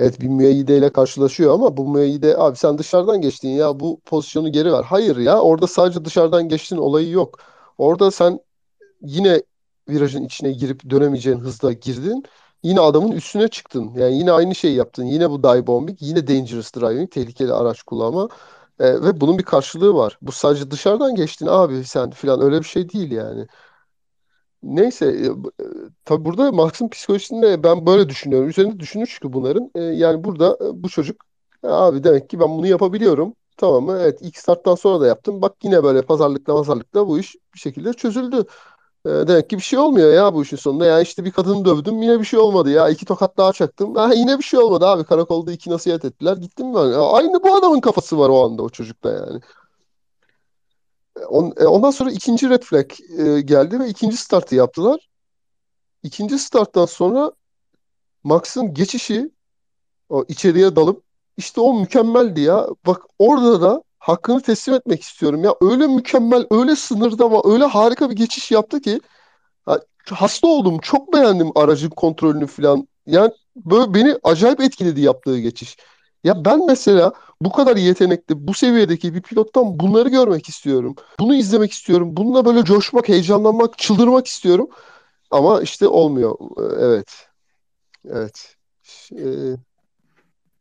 Evet bir müeyyide ile karşılaşıyor ama bu müeyyide abi sen dışarıdan geçtin ya bu pozisyonu geri ver. Hayır ya orada sadece dışarıdan geçtin olayı yok. Orada sen yine virajın içine girip dönemeyeceğin hızda girdin. Yine adamın üstüne çıktın. Yani yine aynı şeyi yaptın. Yine bu dive bombing, yine dangerous driving, tehlikeli araç kullanma. E, ve bunun bir karşılığı var. Bu sadece dışarıdan geçtin abi sen filan öyle bir şey değil yani. Neyse, e, e, tabii burada Marx'ın psikolojisinde ben böyle düşünüyorum. Üzerinde düşünür çünkü bunların. E, yani burada bu çocuk "E, abi demek ki ben bunu yapabiliyorum. Tamam mı? Evet ilk starttan sonra da yaptım. Bak yine böyle pazarlıkla pazarlıkla bu iş bir şekilde çözüldü. Demek ki bir şey olmuyor ya bu işin sonunda. Ya işte bir kadını dövdüm yine bir şey olmadı ya. İki tokat daha çaktım. Ha, yine bir şey olmadı abi. Karakolda iki nasihat ettiler. Gittim ben. Aynı bu adamın kafası var o anda o çocukta yani. On- e, ondan sonra ikinci red flag e, geldi ve ikinci startı yaptılar. İkinci starttan sonra Max'ın geçişi o içeriye dalıp işte o mükemmeldi ya. Bak orada da hakkını teslim etmek istiyorum ya. Öyle mükemmel, öyle sınırda ama öyle harika bir geçiş yaptı ki ha, hasta oldum. Çok beğendim aracın kontrolünü falan. Yani böyle beni acayip etkiledi yaptığı geçiş. Ya ben mesela bu kadar yetenekli, bu seviyedeki bir pilottan bunları görmek istiyorum. Bunu izlemek istiyorum. Bununla böyle coşmak, heyecanlanmak, çıldırmak istiyorum. Ama işte olmuyor. Ee, Evet. Evet. Ee,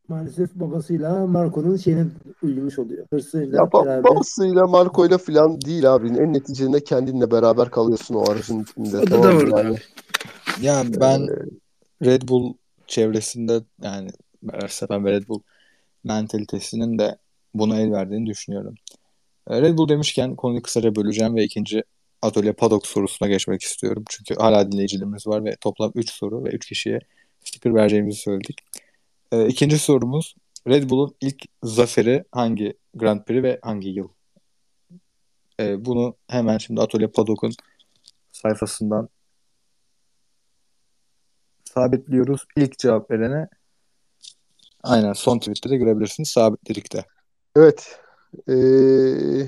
Maalesef babasıyla Marco'nun şeyine uymuş oluyor. Hırsıyla ya ba- beraber. babasıyla Marco'yla falan değil abi. En neticede kendinle beraber kalıyorsun o aracın içinde. O da Tamam doğru Yani, abi. Ya ben Red Bull çevresinde yani Verstappen ve Red Bull mentalitesinin de buna el verdiğini düşünüyorum. E, Red Bull demişken konuyu kısaca böleceğim ve ikinci atölye paddock sorusuna geçmek istiyorum. Çünkü hala dinleyicilerimiz var ve toplam 3 soru ve 3 kişiye sticker vereceğimizi söyledik. E, ikinci sorumuz Red Bull'un ilk zaferi hangi Grand Prix ve hangi yıl? E, bunu hemen şimdi atölye paddock'un sayfasından sabitliyoruz. İlk cevap verene aynen son tweette de görebilirsiniz. Sabitledik de. evet. Ee,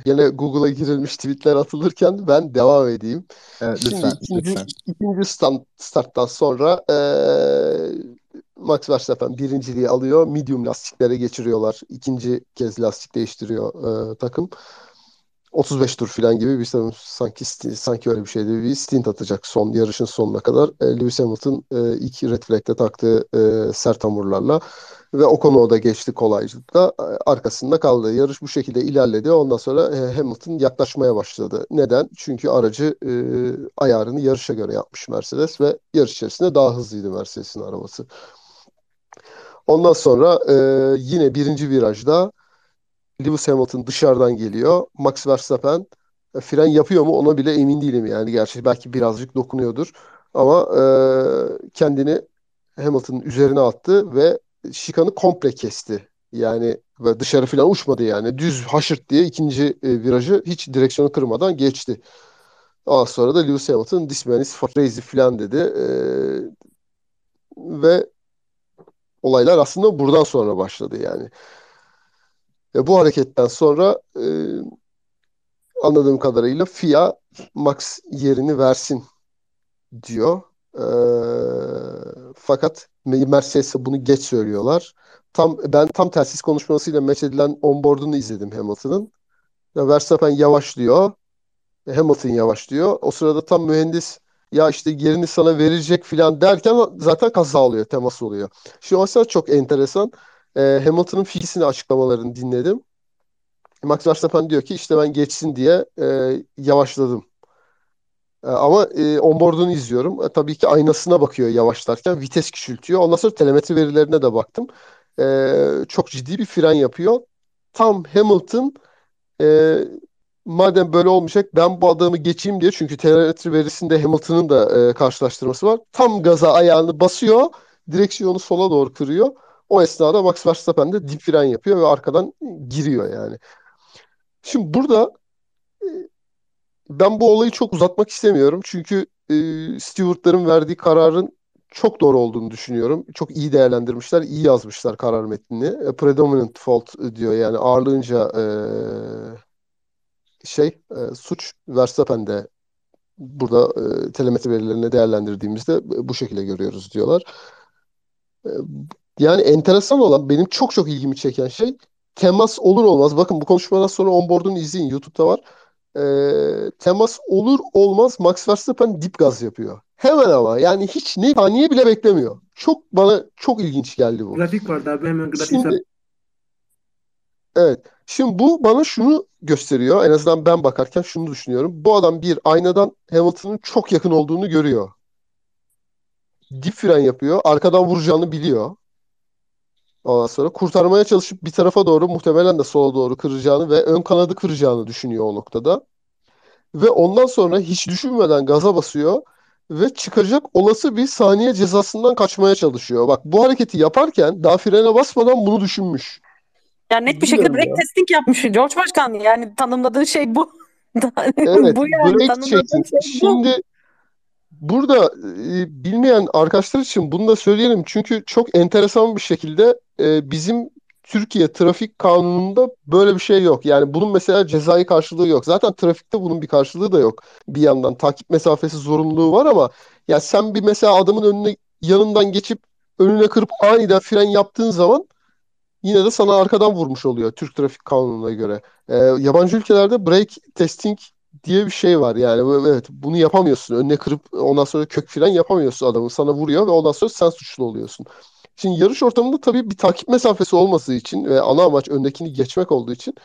yine Google'a girilmiş tweetler atılırken ben devam edeyim. Evet, Şimdi lütfen, ikinci, lütfen. ikinci stand, starttan sonra ee, Max Verstappen birinciliği alıyor. Medium lastiklere geçiriyorlar. İkinci kez lastik değiştiriyor ee, takım. 35 tur falan gibi bir sanki sanki öyle bir şeydi. Bir stint atacak son yarışın sonuna kadar. E, Lewis Hamilton e, ilk red flag'te taktığı e, sert hamurlarla ve Ocon da geçti kolaylıkla arkasında kaldı. Yarış bu şekilde ilerledi. Ondan sonra e, Hamilton yaklaşmaya başladı. Neden? Çünkü aracı e, ayarını yarışa göre yapmış Mercedes ve yarış içerisinde daha hızlıydı Mercedes'in arabası. Ondan sonra e, yine birinci virajda Lewis Hamilton dışarıdan geliyor. Max Verstappen e, fren yapıyor mu ona bile emin değilim yani. Gerçi belki birazcık dokunuyordur. Ama e, kendini Hamilton'ın üzerine attı ve şikanı komple kesti. Yani ve dışarı falan uçmadı yani. Düz haşırt diye ikinci e, virajı hiç direksiyonu kırmadan geçti. Ondan sonra da Lewis Hamilton this man is crazy falan dedi. E, ve olaylar aslında buradan sonra başladı yani. Ve bu hareketten sonra e, anladığım kadarıyla FIA Max yerini versin diyor. E, fakat Mercedes'e bunu geç söylüyorlar. Tam ben tam telsiz konuşmasıyla meç edilen onboard'unu izledim Hamilton'ın. Ya Verstappen yavaşlıyor. Hamilton yavaşlıyor. O sırada tam mühendis ya işte yerini sana verecek filan derken zaten kaza oluyor, temas oluyor. Şu mesela çok enteresan. E, Hamilton'ın fiilsini açıklamalarını dinledim. Max Verstappen diyor ki işte ben geçsin diye e, yavaşladım. E, ama e, onboard'unu izliyorum. E, tabii ki aynasına bakıyor yavaşlarken. Vites küçültüyor. Ondan sonra telemetri verilerine de baktım. E, çok ciddi bir fren yapıyor. Tam Hamilton e, madem böyle olmayacak ben bu adamı geçeyim diye. Çünkü telemetri verisinde Hamilton'ın da e, karşılaştırması var. Tam gaza ayağını basıyor. Direksiyonu sola doğru kırıyor. O esnada Max Verstappen de dip fren yapıyor ve arkadan giriyor yani. Şimdi burada e, ben bu olayı çok uzatmak istemiyorum. Çünkü e, Stewart'ların verdiği kararın çok doğru olduğunu düşünüyorum. Çok iyi değerlendirmişler, iyi yazmışlar karar metnini. E, predominant fault diyor yani ağırlığınca e, şey e, suç Verstappen'de burada e, telemetri verilerini değerlendirdiğimizde bu şekilde görüyoruz diyorlar. E, yani enteresan olan benim çok çok ilgimi çeken şey temas olur olmaz. Bakın bu konuşmadan sonra onboard'unu izleyin. YouTube'da var. Ee, temas olur olmaz Max Verstappen dip gaz yapıyor. Hemen ama yani hiç ne saniye bile beklemiyor. Çok bana çok ilginç geldi bu. Grafik vardı abi hemen grafik Şimdi, evet. Şimdi bu bana şunu gösteriyor. En azından ben bakarken şunu düşünüyorum. Bu adam bir aynadan Hamilton'ın çok yakın olduğunu görüyor. Dip fren yapıyor. Arkadan vuracağını biliyor. Ondan sonra kurtarmaya çalışıp bir tarafa doğru muhtemelen de sola doğru kıracağını ve ön kanadı kıracağını düşünüyor o noktada. Ve ondan sonra hiç düşünmeden gaza basıyor ve çıkacak olası bir saniye cezasından kaçmaya çalışıyor. Bak bu hareketi yaparken daha frene basmadan bunu düşünmüş. Yani net bir şekilde Bilmiyorum break ya. testing yapmış George Başkan. Yani tanımladığı şey bu. Evet, bu yani break tanımladığı şey bu. Şimdi burada e, bilmeyen arkadaşlar için bunu da söyleyelim. Çünkü çok enteresan bir şekilde e, bizim Türkiye trafik kanununda böyle bir şey yok. Yani bunun mesela cezai karşılığı yok. Zaten trafikte bunun bir karşılığı da yok. Bir yandan takip mesafesi zorunluluğu var ama ya sen bir mesela adamın önüne yanından geçip önüne kırıp aniden fren yaptığın zaman yine de sana arkadan vurmuş oluyor Türk trafik kanununa göre. Ee, yabancı ülkelerde brake testing diye bir şey var. Yani evet bunu yapamıyorsun. Önüne kırıp ondan sonra kök fren yapamıyorsun adamı. Sana vuruyor ve ondan sonra sen suçlu oluyorsun. Şimdi yarış ortamında tabii bir takip mesafesi olması için ve ana amaç öndekini geçmek olduğu için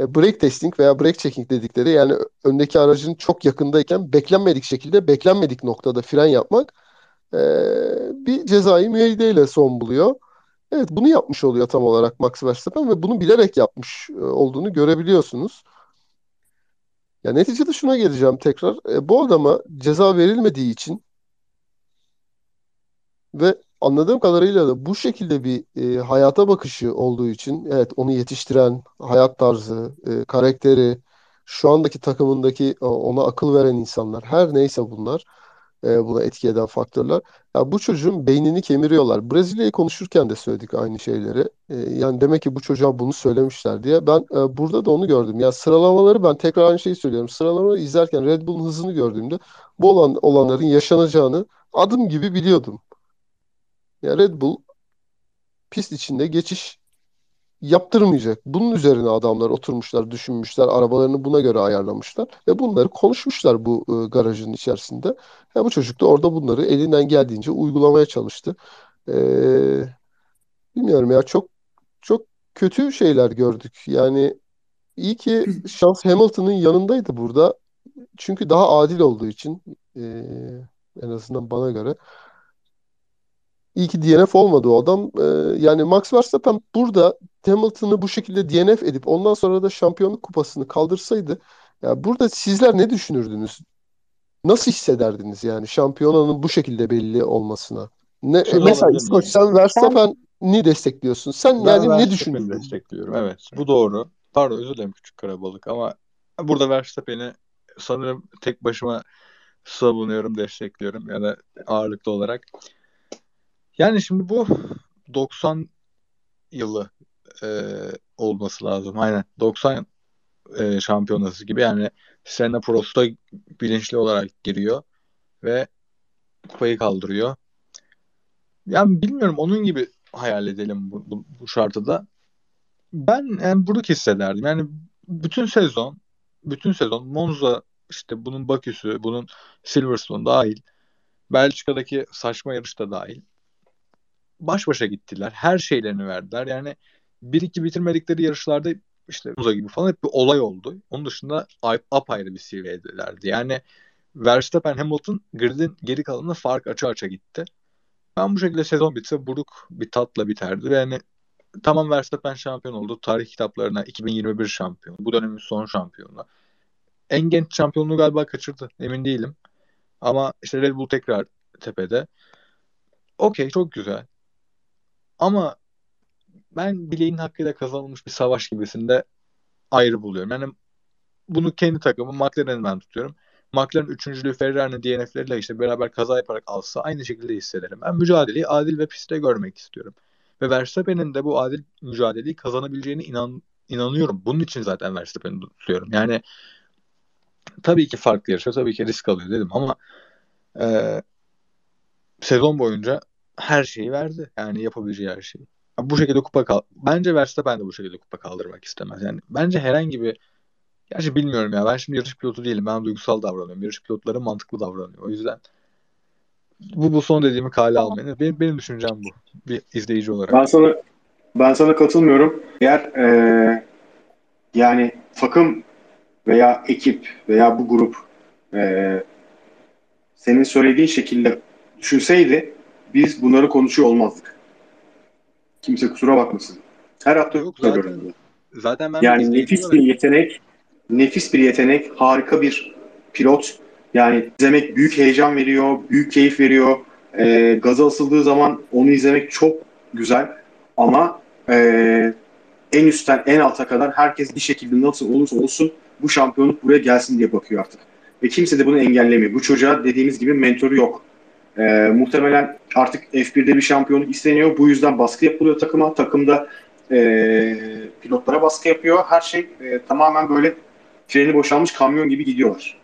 e, brake testing veya brake checking dedikleri yani öndeki aracın çok yakındayken beklenmedik şekilde beklenmedik noktada fren yapmak e, bir cezai müeyyideyle son buluyor. Evet bunu yapmış oluyor tam olarak Max Verstappen ve bunu bilerek yapmış e, olduğunu görebiliyorsunuz. Ya neticede şuna geleceğim tekrar. E, bu adama ceza verilmediği için ve anladığım kadarıyla da bu şekilde bir e, hayata bakışı olduğu için evet onu yetiştiren hayat tarzı, e, karakteri, şu andaki takımındaki o- ona akıl veren insanlar her neyse bunlar e, buna etki eden faktörler. Ya bu çocuğun beynini kemiriyorlar. Brezilya'yı konuşurken de söyledik aynı şeyleri. E, yani demek ki bu çocuğa bunu söylemişler diye. Ben e, burada da onu gördüm. Ya sıralamaları ben tekrar aynı şeyi söylüyorum. Sıralamaları izlerken Red Bull'un hızını gördüğümde bu olan olanların yaşanacağını adım gibi biliyordum. Ya Red Bull pist içinde geçiş yaptırmayacak. Bunun üzerine adamlar oturmuşlar, düşünmüşler, arabalarını buna göre ayarlamışlar ve bunları konuşmuşlar bu e, garajın içerisinde. Ya bu çocuk da orada bunları elinden geldiğince uygulamaya çalıştı. Ee, bilmiyorum ya çok çok kötü şeyler gördük. Yani iyi ki şans Hamilton'ın yanındaydı burada. Çünkü daha adil olduğu için e, en azından bana göre. İyi ki DNF olmadı o adam. Ee, yani Max Verstappen burada Hamilton'ı bu şekilde DNF edip ondan sonra da şampiyonluk kupasını kaldırsaydı ya burada sizler ne düşünürdünüz? Nasıl hissederdiniz yani şampiyonanın bu şekilde belli olmasına? Ne, Şunu mesela İskoç sen Verstappen'i destekliyorsun. Sen Ben yani ne düşünürdün? destekliyorum. Evet. Bu doğru. Pardon özür dilerim küçük karabalık ama burada Verstappen'i sanırım tek başıma savunuyorum, destekliyorum ya da ağırlıklı olarak. Yani şimdi bu 90 yılı e, olması lazım. Aynen. 90 e, şampiyonası gibi yani Senna Prost'a bilinçli olarak giriyor ve kupayı kaldırıyor. Yani bilmiyorum onun gibi hayal edelim bu, bu, bu şartı da. Ben yani bunu hissederdim. Yani bütün sezon bütün sezon Monza işte bunun Baküsü, bunun Silverstone dahil, Belçika'daki saçma yarış da dahil. Baş başa gittiler. Her şeylerini verdiler. Yani bir iki bitirmedikleri yarışlarda işte Monza gibi falan hep bir olay oldu. Onun dışında ay- apayrı bir seviyedelerdi. Yani Verstappen Hamilton gridin geri kalanına fark açı açı gitti. Ben bu şekilde sezon bitse buruk bir tatla biterdi. Yani tamam Verstappen şampiyon oldu. Tarih kitaplarına 2021 şampiyon. Bu dönemin son şampiyonu. En genç şampiyonluğu galiba kaçırdı. Emin değilim. Ama işte Red Bull tekrar tepede. Okey çok güzel. Ama ben bileğin hakkıyla kazanılmış bir savaş gibisinde ayrı buluyorum. Yani bunu kendi takımım McLaren'ı ben tutuyorum. McLaren üçüncülüğü Ferrari'nin DNF'leriyle işte beraber kaza yaparak alsa aynı şekilde hissederim. Ben mücadeleyi adil ve pistte görmek istiyorum. Ve Verstappen'in de bu adil mücadeleyi kazanabileceğine inan, inanıyorum. Bunun için zaten Verstappen'i tutuyorum. Yani tabii ki farklı yarışıyor, tabii ki risk alıyor dedim ama e, sezon boyunca her şeyi verdi. Yani yapabileceği her şeyi. Bu şekilde kupa kal bence Verstappen de bu şekilde kupa kaldırmak istemez. Yani bence herhangi bir Gerçi bilmiyorum ya. Ben şimdi yarış pilotu değilim. Ben duygusal davranıyorum. Yarış pilotları mantıklı davranıyor. O yüzden bu, bu son dediğimi kale almayın. Benim, benim düşüncem bu. Bir izleyici olarak. Ben sana ben sana katılmıyorum. Eğer e, yani takım veya ekip veya bu grup e, senin söylediğin şekilde düşünseydi biz bunları konuşuyor olmazdık. Kimse kusura bakmasın. Her hafta Yok, zaten, görüyorum. zaten ben yani nefis bir yetenek, nefis bir yetenek, harika bir pilot. Yani izlemek büyük heyecan veriyor, büyük keyif veriyor. E, gaza asıldığı zaman onu izlemek çok güzel. Ama e, en üstten en alta kadar herkes bir şekilde nasıl olursa olsun bu şampiyonluk buraya gelsin diye bakıyor artık. Ve kimse de bunu engellemiyor. Bu çocuğa dediğimiz gibi mentoru yok. E, muhtemelen artık F1'de bir şampiyonluk isteniyor. Bu yüzden baskı yapılıyor takıma. Takımda e, pilotlara baskı yapıyor. Her şey e, tamamen böyle freni boşalmış kamyon gibi gidiyorlar.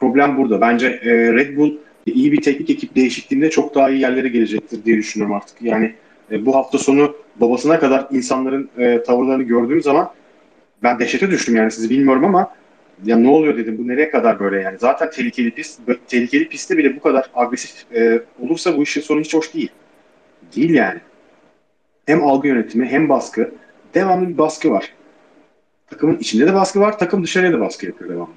Problem burada. Bence e, Red Bull iyi bir teknik ekip değişikliğinde çok daha iyi yerlere gelecektir diye düşünüyorum artık. Yani e, bu hafta sonu babasına kadar insanların e, tavırlarını gördüğüm zaman ben dehşete düştüm yani sizi bilmiyorum ama ya ne oluyor dedim bu nereye kadar böyle yani. Zaten tehlikeli pist, tehlikeli pistte bile bu kadar agresif e, olursa bu işin sonu hiç hoş değil. Değil yani. Hem algı yönetimi hem baskı. Devamlı bir baskı var. Takımın içinde de baskı var, takım dışarıya da baskı yapıyor devamlı.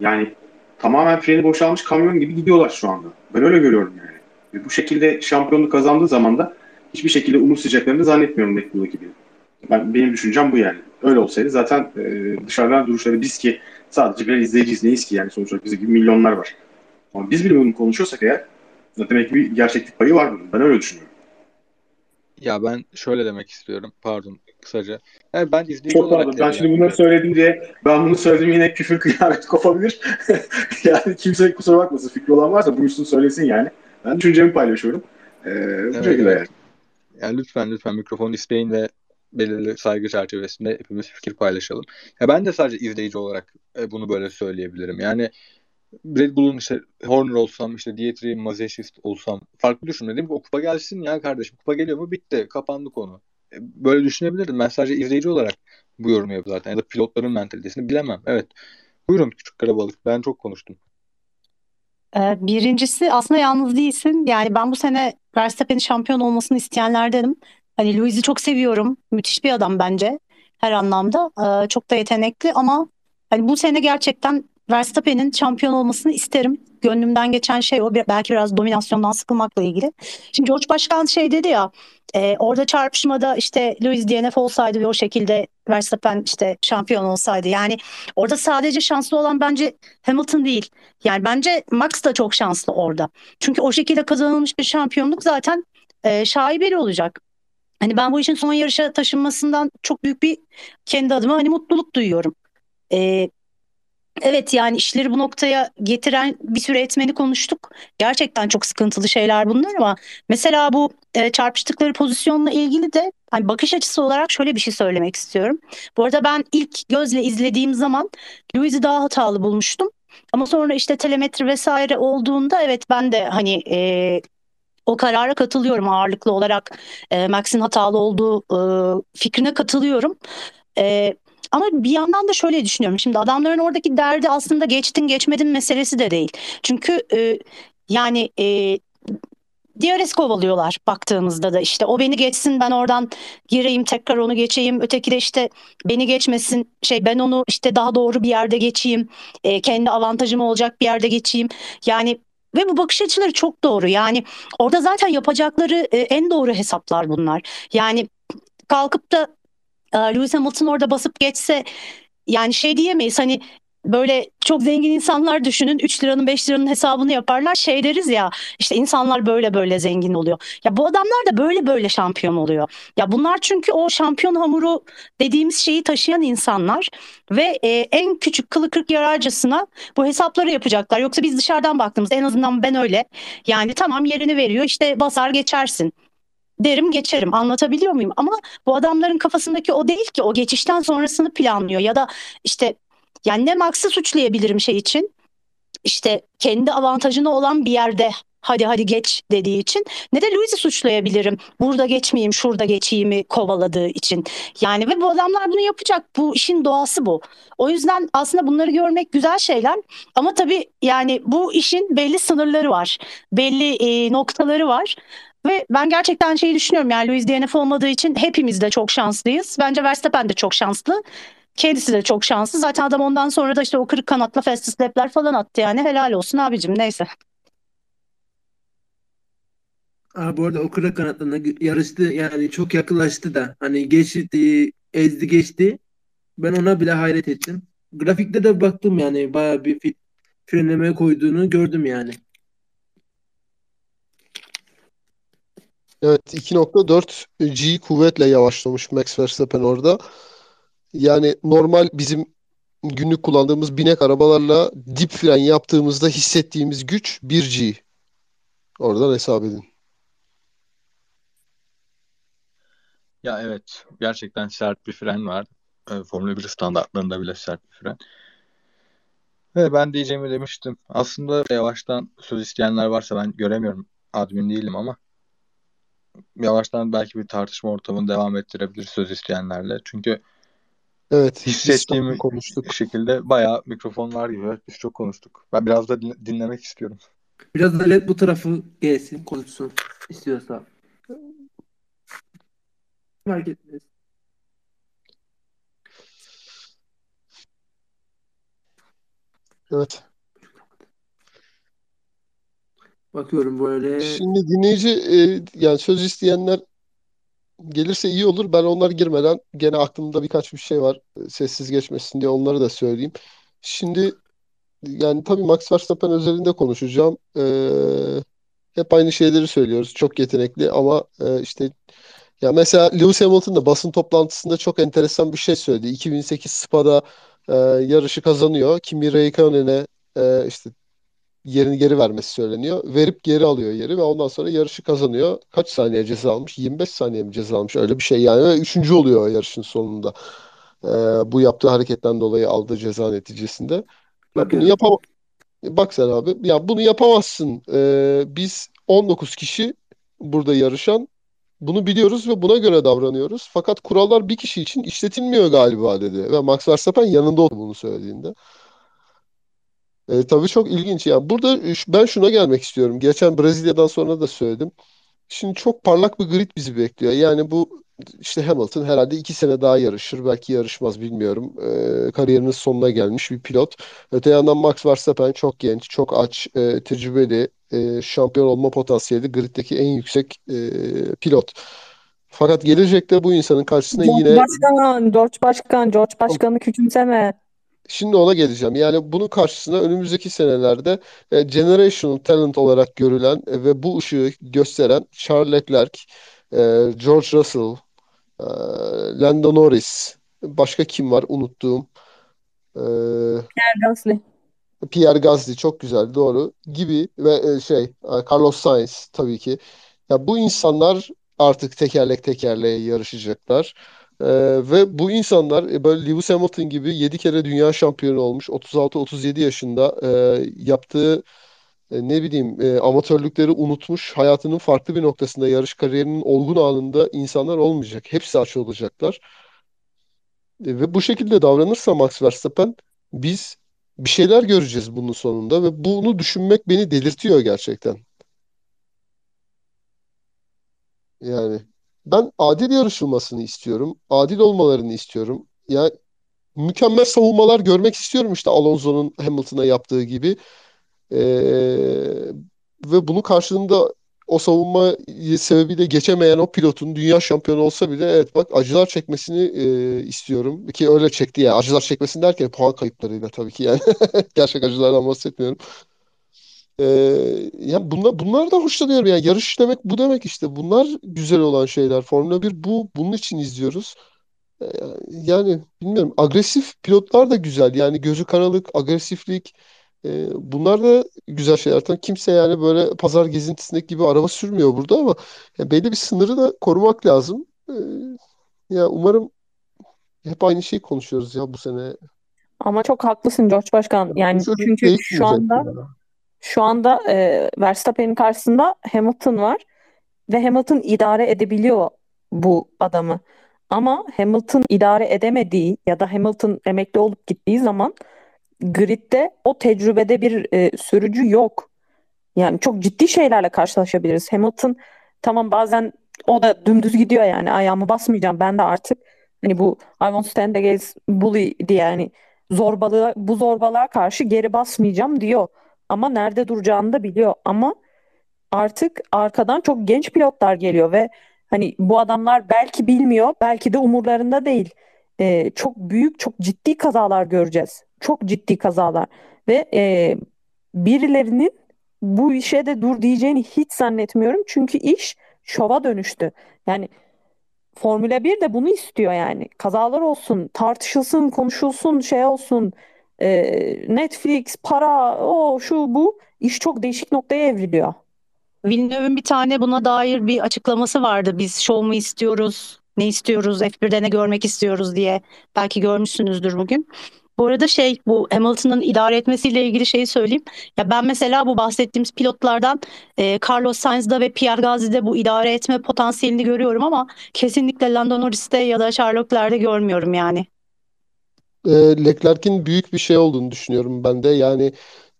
Yani tamamen freni boşalmış kamyon gibi gidiyorlar şu anda. Ben öyle görüyorum yani. Ve bu şekilde şampiyonluk kazandığı zaman da hiçbir şekilde umursayacaklarını zannetmiyorum Red Bull ekibi. Ben, benim düşüncem bu yani. Öyle olsaydı zaten e, dışarıdan duruşları biz ki sadece birer izleyiciyiz neyiz ki yani sonuçta bizim gibi milyonlar var. Ama biz bile bunu konuşuyorsak eğer demek ki bir gerçeklik payı var bunun. Ben öyle düşünüyorum. Ya ben şöyle demek istiyorum. Pardon kısaca. Yani ben izleyici Çok olarak pardon. Ben şimdi bunları söyledim diye ben bunu söyledim yine küfür kıyamet kopabilir. yani kimse kusura bakmasın fikri olan varsa buyursun söylesin yani. Ben düşüncemi paylaşıyorum. Ee, bu Evet, şekilde evet. yani. Yani lütfen lütfen mikrofon isteyin ve belirli saygı çerçevesinde hepimiz fikir paylaşalım. Ya ben de sadece izleyici olarak e, bunu böyle söyleyebilirim. Yani Red Bull'un işte Horner olsam işte Dietrich Mazepin olsam farklı düşünmedim o kupa gelsin ya kardeşim kupa geliyor mu bitti kapandı konu. E, Böyle düşünebilirdim. Ben sadece izleyici olarak bu yorumu yapıyorum zaten ya da pilotların mentalitesini bilemem. Evet. Buyurun küçük karabalık. Ben çok konuştum. Ee, Birincisi aslında yalnız değilsin. Yani ben bu sene Verstappen'in şampiyon olmasını isteyenlerdenim. Hani Louis'i çok seviyorum. Müthiş bir adam bence her anlamda. Ee, çok da yetenekli ama hani bu sene gerçekten Verstappen'in şampiyon olmasını isterim. Gönlümden geçen şey o. Belki biraz dominasyondan sıkılmakla ilgili. Şimdi George Başkan şey dedi ya e, orada çarpışmada işte Louis DNF olsaydı ve o şekilde Verstappen işte şampiyon olsaydı. Yani orada sadece şanslı olan bence Hamilton değil. Yani bence Max da çok şanslı orada. Çünkü o şekilde kazanılmış bir şampiyonluk zaten e, şaibeli olacak. Hani ben bu işin son yarışa taşınmasından çok büyük bir kendi adıma hani mutluluk duyuyorum. E, evet yani işleri bu noktaya getiren bir sürü etmeni konuştuk. Gerçekten çok sıkıntılı şeyler bunlar ama mesela bu e, çarpıştıkları pozisyonla ilgili de hani bakış açısı olarak şöyle bir şey söylemek istiyorum. Bu arada ben ilk gözle izlediğim zaman Louis'i daha hatalı bulmuştum. Ama sonra işte telemetri vesaire olduğunda evet ben de hani e, o karara katılıyorum ağırlıklı olarak e, Max'in hatalı olduğu e, fikrine katılıyorum. E, ama bir yandan da şöyle düşünüyorum. Şimdi adamların oradaki derdi aslında geçtin geçmedin meselesi de değil. Çünkü e, yani e, DRS kovalıyorlar baktığımızda da işte o beni geçsin ben oradan gireyim tekrar onu geçeyim öteki de işte beni geçmesin şey ben onu işte daha doğru bir yerde geçeyim e, kendi avantajım olacak bir yerde geçeyim yani ve bu bakış açıları çok doğru. Yani orada zaten yapacakları e, en doğru hesaplar bunlar. Yani kalkıp da e, Lewis Hamilton orada basıp geçse yani şey diyemeyiz hani böyle çok zengin insanlar düşünün 3 liranın 5 liranın hesabını yaparlar şey deriz ya işte insanlar böyle böyle zengin oluyor. Ya bu adamlar da böyle böyle şampiyon oluyor. Ya bunlar çünkü o şampiyon hamuru dediğimiz şeyi taşıyan insanlar ve e, en küçük kılı kırk yararcasına bu hesapları yapacaklar. Yoksa biz dışarıdan baktığımızda en azından ben öyle yani tamam yerini veriyor işte basar geçersin derim geçerim anlatabiliyor muyum? Ama bu adamların kafasındaki o değil ki o geçişten sonrasını planlıyor ya da işte yani ne Max'ı suçlayabilirim şey için işte kendi avantajına olan bir yerde hadi hadi geç dediği için ne de Louis'i suçlayabilirim. Burada geçmeyeyim, şurada geçeyimi kovaladığı için. Yani ve bu adamlar bunu yapacak. Bu işin doğası bu. O yüzden aslında bunları görmek güzel şeyler. Ama tabii yani bu işin belli sınırları var. Belli e, noktaları var. Ve ben gerçekten şeyi düşünüyorum yani Louis DNF olmadığı için hepimiz de çok şanslıyız. Bence Verstappen de çok şanslı. Kendisi de çok şanslı. Zaten adam ondan sonra da işte o kırık kanatla fast lap'ler falan attı yani. Helal olsun abicim neyse. Aa, bu arada o kırık kanatlarına yarıştı yani çok yaklaştı da hani geçti ezdi geçti ben ona bile hayret ettim. Grafikte de baktım yani bayağı bir fit, frenleme koyduğunu gördüm yani. Evet 2.4 G kuvvetle yavaşlamış Max Verstappen orada. Yani normal bizim günlük kullandığımız binek arabalarla dip fren yaptığımızda hissettiğimiz güç 1G. Oradan hesap edin. Ya evet gerçekten sert bir fren var. E, Formula 1 standartlarında bile sert bir fren. Ve ben diyeceğimi demiştim. Aslında yavaştan söz isteyenler varsa ben göremiyorum. Admin değilim ama yavaştan belki bir tartışma ortamını devam ettirebilir söz isteyenlerle. Çünkü Evet, hissettiğim biz konuştuk. şekilde bayağı mikrofon var gibi. Biz çok konuştuk. Ben biraz da din- dinlemek istiyorum. Biraz da LED bu tarafı gelsin konuşsun istiyorsa. Fark etmez. Evet. Bakıyorum böyle. Şimdi dinleyici e, yani söz isteyenler gelirse iyi olur. Ben onlar girmeden gene aklımda birkaç bir şey var. E, Sessiz geçmesin diye onları da söyleyeyim. Şimdi yani tabii Max Verstappen özelinde konuşacağım. Ee, hep aynı şeyleri söylüyoruz. Çok yetenekli ama e, işte ya mesela Lewis Hamilton da basın toplantısında çok enteresan bir şey söyledi. 2008 Spa'da e, yarışı kazanıyor. Kimi Räikkönen'e e, işte yerini geri vermesi söyleniyor. Verip geri alıyor yeri ve ondan sonra yarışı kazanıyor. Kaç saniye ceza almış? 25 saniye mi ceza almış? Öyle bir şey yani. Ve üçüncü oluyor yarışın sonunda. E, bu yaptığı hareketten dolayı aldığı ceza neticesinde. Ya bunu yapam Bak sen abi. Ya bunu yapamazsın. E, biz 19 kişi burada yarışan bunu biliyoruz ve buna göre davranıyoruz. Fakat kurallar bir kişi için işletilmiyor galiba dedi. Ve Max Verstappen yanında oldu bunu söylediğinde. E, tabii çok ilginç. Yani burada ben şuna gelmek istiyorum. Geçen Brezilya'dan sonra da söyledim. Şimdi çok parlak bir grid bizi bekliyor. Yani bu işte Hamilton herhalde iki sene daha yarışır. Belki yarışmaz bilmiyorum. E, kariyerinin sonuna gelmiş bir pilot. Öte yandan Max Verstappen çok genç, çok aç, e, tecrübeli, e, şampiyon olma potansiyeli griddeki en yüksek e, pilot. Fakat gelecekte bu insanın karşısına George yine Başkan, George Başkan, George Başkan'ı küçümseme. Şimdi ona geleceğim. Yani bunun karşısına önümüzdeki senelerde e, generational talent olarak görülen e, ve bu ışığı gösteren Charles Leclerc, e, George Russell, e, Lando Norris, başka kim var unuttuğum, e, Gasly. Pierre Gasly çok güzel doğru gibi ve e, şey e, Carlos Sainz tabii ki. Ya bu insanlar artık tekerlek tekerleğe yarışacaklar. E, ve bu insanlar e, böyle Lewis Hamilton gibi 7 kere dünya şampiyonu olmuş 36-37 yaşında e, yaptığı e, ne bileyim e, amatörlükleri unutmuş hayatının farklı bir noktasında yarış kariyerinin olgun anında insanlar olmayacak. Hepsi aç olacaklar. E, ve bu şekilde davranırsa Max Verstappen biz bir şeyler göreceğiz bunun sonunda ve bunu düşünmek beni delirtiyor gerçekten. Yani ben adil yarışılmasını istiyorum. Adil olmalarını istiyorum. Ya mükemmel savunmalar görmek istiyorum işte Alonso'nun Hamilton'a yaptığı gibi. Ee, ve bunun karşılığında o savunma sebebiyle geçemeyen o pilotun dünya şampiyonu olsa bile evet bak acılar çekmesini e, istiyorum. Ki öyle çekti ya. Acılar çekmesini derken puan kayıplarıyla tabii ki yani. Gerçek acılardan bahsetmiyorum. Ee, yani bunlar, bunlar da hoşlanıyorum. Yani yarış demek bu demek işte. Bunlar güzel olan şeyler. Formula 1 bu. Bunun için izliyoruz. Ee, yani bilmiyorum. Agresif pilotlar da güzel. Yani gözü karalık, agresiflik. e, bunlar da güzel şeyler. Tabii kimse yani böyle pazar gezintisindeki gibi araba sürmüyor burada ama ya belli bir sınırı da korumak lazım. Ee, ya umarım hep aynı şeyi konuşuyoruz ya bu sene. Ama çok haklısın George Başkan. Yani çünkü şu değişmeyecek anda ya. Şu anda e, Verstappen'in karşısında Hamilton var ve Hamilton idare edebiliyor bu adamı. Ama Hamilton idare edemediği ya da Hamilton emekli olup gittiği zaman gridde o tecrübede bir e, sürücü yok. Yani çok ciddi şeylerle karşılaşabiliriz. Hamilton tamam bazen o da dümdüz gidiyor yani ayağımı basmayacağım ben de artık hani bu I won't stand against bully diye yani zorbalığa bu zorbalığa karşı geri basmayacağım diyor. Ama nerede duracağını da biliyor. Ama artık arkadan çok genç pilotlar geliyor ve hani bu adamlar belki bilmiyor, belki de umurlarında değil. Ee, çok büyük, çok ciddi kazalar göreceğiz. Çok ciddi kazalar ve e, birilerinin bu işe de dur diyeceğini hiç zannetmiyorum. Çünkü iş şova dönüştü. Yani Formula 1 de bunu istiyor yani. Kazalar olsun, tartışılsın, konuşulsun, şey olsun. Netflix, para, o şu bu. iş çok değişik noktaya evriliyor. Villeneuve'ün bir tane buna dair bir açıklaması vardı. Biz şov mu istiyoruz, ne istiyoruz, F1'de ne görmek istiyoruz diye. Belki görmüşsünüzdür bugün. Bu arada şey bu Hamilton'ın idare etmesiyle ilgili şeyi söyleyeyim. Ya ben mesela bu bahsettiğimiz pilotlardan e, Carlos Sainz'da ve Pierre Gasly'de bu idare etme potansiyelini görüyorum ama kesinlikle Lando Norris'te ya da Charles Leclerc'de görmüyorum yani. E, Leclerc'in büyük bir şey olduğunu düşünüyorum ben de. Yani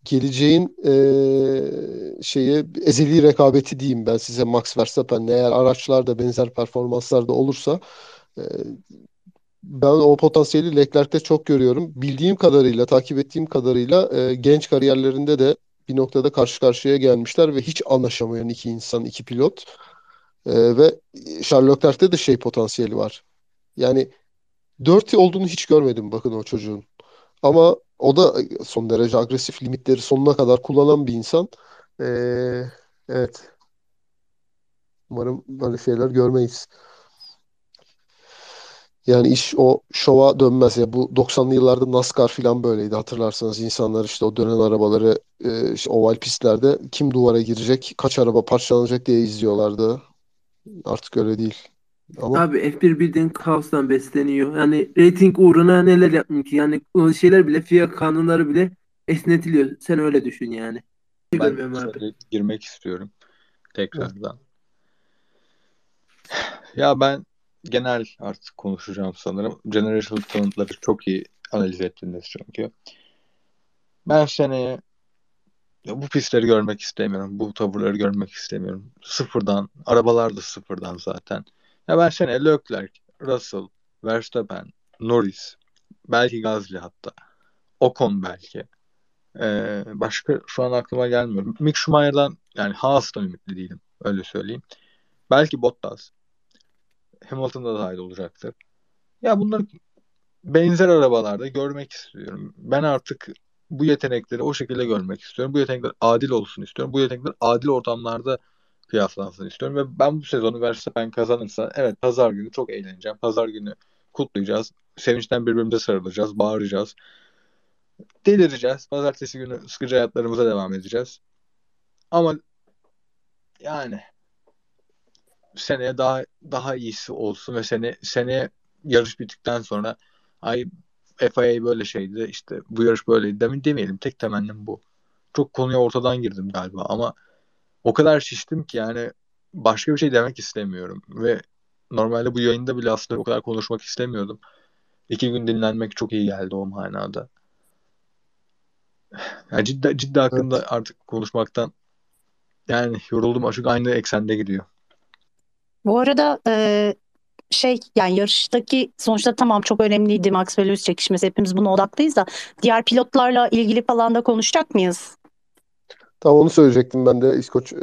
geleceğin e, şeyi ezeli rekabeti diyeyim ben size Max Verstappen eğer araçlarda benzer performanslarda olursa e, ben o potansiyeli Leclerc'te çok görüyorum. Bildiğim kadarıyla, takip ettiğim kadarıyla e, genç kariyerlerinde de bir noktada karşı karşıya gelmişler ve hiç anlaşamayan iki insan, iki pilot. E, ve Charles Leclerc'te de şey potansiyeli var. Yani dört olduğunu hiç görmedim bakın o çocuğun. Ama o da son derece agresif limitleri sonuna kadar kullanan bir insan. E, evet. Umarım böyle şeyler görmeyiz. Yani iş o şova dönmez ya. Bu 90'lı yıllarda NASCAR falan böyleydi. Hatırlarsanız insanlar işte o dönen arabaları e, işte oval pistlerde kim duvara girecek, kaç araba parçalanacak diye izliyorlardı. Artık öyle değil. Ama Abi F1 bildiğin kaostan besleniyor. Yani reyting uğruna neler yapmıyor ki? Yani o şeyler bile FIA kanunları bile esnetiliyor. Sen öyle düşün yani. Ben Görmüyorum abi. şöyle girmek istiyorum tekrardan. Ya ben genel artık konuşacağım sanırım. Generational Talent'ları çok iyi analiz ettiniz çünkü. Ben seneye ya bu pistleri görmek istemiyorum. Bu tavırları görmek istemiyorum. Sıfırdan. Arabalar da sıfırdan zaten. Ya ben seneye Leclerc, Russell, Verstappen, Norris, belki Gasly hatta. Ocon belki. Ee, başka şu an aklıma gelmiyor. Mick Schumacher'dan yani Haas'tan ümitli değilim. Öyle söyleyeyim. Belki Bottas. Hamilton da dahil olacaktır. Ya bunları benzer arabalarda görmek istiyorum. Ben artık bu yetenekleri o şekilde görmek istiyorum. Bu yetenekler adil olsun istiyorum. Bu yetenekler adil ortamlarda kıyaslansın istiyorum. Ve ben bu sezonu Verstappen kazanırsa evet pazar günü çok eğleneceğim. Pazar günü kutlayacağız. Sevinçten birbirimize sarılacağız, bağıracağız. Delireceğiz. Pazartesi günü sıkıcı hayatlarımıza devam edeceğiz. Ama yani seneye daha daha iyisi olsun ve sene seneye yarış bittikten sonra ay FIA böyle şeydi işte bu yarış böyleydi demin demeyelim tek temennim bu. Çok konuya ortadan girdim galiba ama o kadar şiştim ki yani başka bir şey demek istemiyorum ve normalde bu yayında bile aslında o kadar konuşmak istemiyordum. İki gün dinlenmek çok iyi geldi o manada. Yani ciddi, ciddi hakkında evet. artık konuşmaktan yani yoruldum. Çünkü aynı eksende gidiyor. Bu arada e, şey yani yarıştaki sonuçta tamam çok önemliydi Max ve Lewis çekişmesi hepimiz buna odaklıyız da diğer pilotlarla ilgili falan da konuşacak mıyız? Tam onu söyleyecektim ben de İskoç e,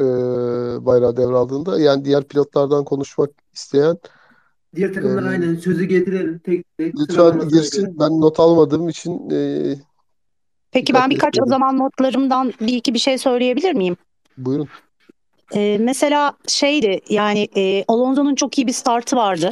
bayrağı devraldığında. Yani diğer pilotlardan konuşmak isteyen Diğer takımlar e, aynen sözü getirelim tek tek lütfen girsin. Ben not almadığım için e, Peki ben birkaç o zaman notlarımdan bir iki bir şey söyleyebilir miyim? Buyurun. Ee, mesela şeydi yani e, Alonso'nun çok iyi bir startı vardı.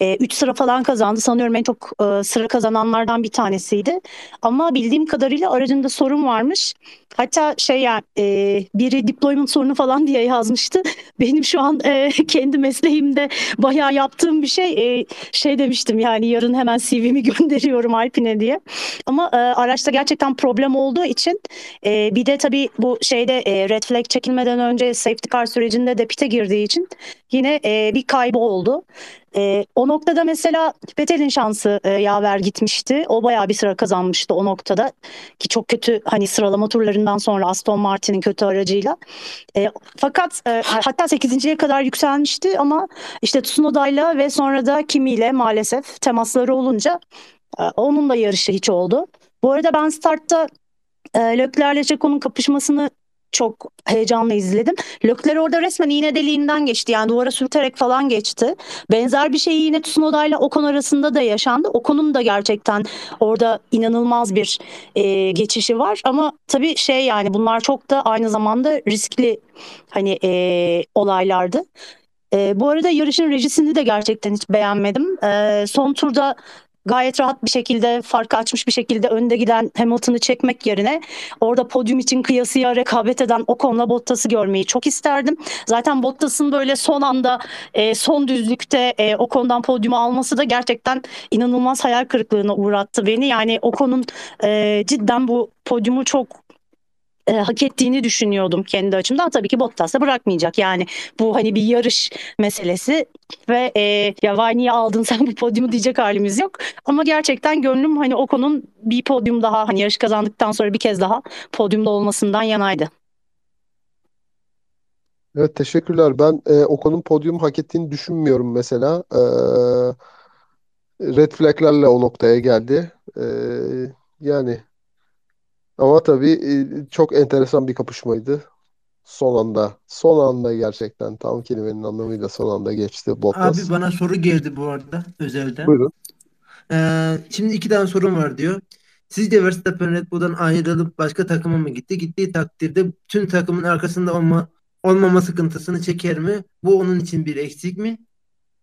3 sıra falan kazandı. Sanıyorum en çok e, sıra kazananlardan bir tanesiydi. Ama bildiğim kadarıyla aracında sorun varmış. Hatta şey yani e, biri deployment sorunu falan diye yazmıştı. Benim şu an e, kendi mesleğimde bayağı yaptığım bir şey. E, şey demiştim yani yarın hemen CV'mi gönderiyorum Alpine diye. Ama e, araçta gerçekten problem olduğu için e, bir de tabii bu şeyde e, red flag çekilmeden önce safety car sürecinde de pite girdiği için yine e, bir kaybı oldu. E, o noktada mesela Vettel'in şansı e, yaver gitmişti. O bayağı bir sıra kazanmıştı o noktada. Ki çok kötü hani sıralama turlarından sonra Aston Martin'in kötü aracıyla. E, fakat e, hatta 8.ye kadar yükselmişti ama işte Tsunoda'yla ve sonra da Kimi ile maalesef temasları olunca e, onun da yarışı hiç oldu. Bu arada ben startta e, Leclerc'le Checo'nun kapışmasını çok heyecanla izledim. Leclerc orada resmen iğne deliğinden geçti. Yani duvara sürterek falan geçti. Benzer bir şey yine Tsunoda ile Ocon arasında da yaşandı. Ocon'un da gerçekten orada inanılmaz bir e, geçişi var. Ama tabii şey yani bunlar çok da aynı zamanda riskli hani e, olaylardı. E, bu arada yarışın rejisini de gerçekten hiç beğenmedim. E, son turda gayet rahat bir şekilde farkı açmış bir şekilde önde giden Hamilton'ı çekmek yerine orada podyum için kıyasıya rekabet eden Ocon'la Bottas'ı görmeyi çok isterdim. Zaten Bottas'ın böyle son anda e, son düzlükte e, Ocon'dan podyumu alması da gerçekten inanılmaz hayal kırıklığına uğrattı beni. Yani Ocon'un e, cidden bu podyumu çok e, hak ettiğini düşünüyordum kendi açımdan. Tabii ki Bottas da bırakmayacak. Yani bu hani bir yarış meselesi ve e, ya vay niye aldın sen bu podyumu diyecek halimiz yok. Ama gerçekten gönlüm hani Ocon'un bir podyum daha hani yarış kazandıktan sonra bir kez daha podyumda olmasından yanaydı. Evet teşekkürler. Ben e, Ocon'un podyum hak ettiğini düşünmüyorum mesela. E, red flaglerle o noktaya geldi. E, yani ama tabii e, çok enteresan bir kapışmaydı. Son anda. Son anda gerçekten tam kelimenin anlamıyla son anda geçti Bottas. Abi bana soru geldi bu arada özelden. Buyurun. Ee, şimdi iki tane sorum var diyor. Sizce Verstappen Red Bull'dan ayrılıp başka takıma mı gitti? Gittiği takdirde tüm takımın arkasında olma, olmama sıkıntısını çeker mi? Bu onun için bir eksik mi?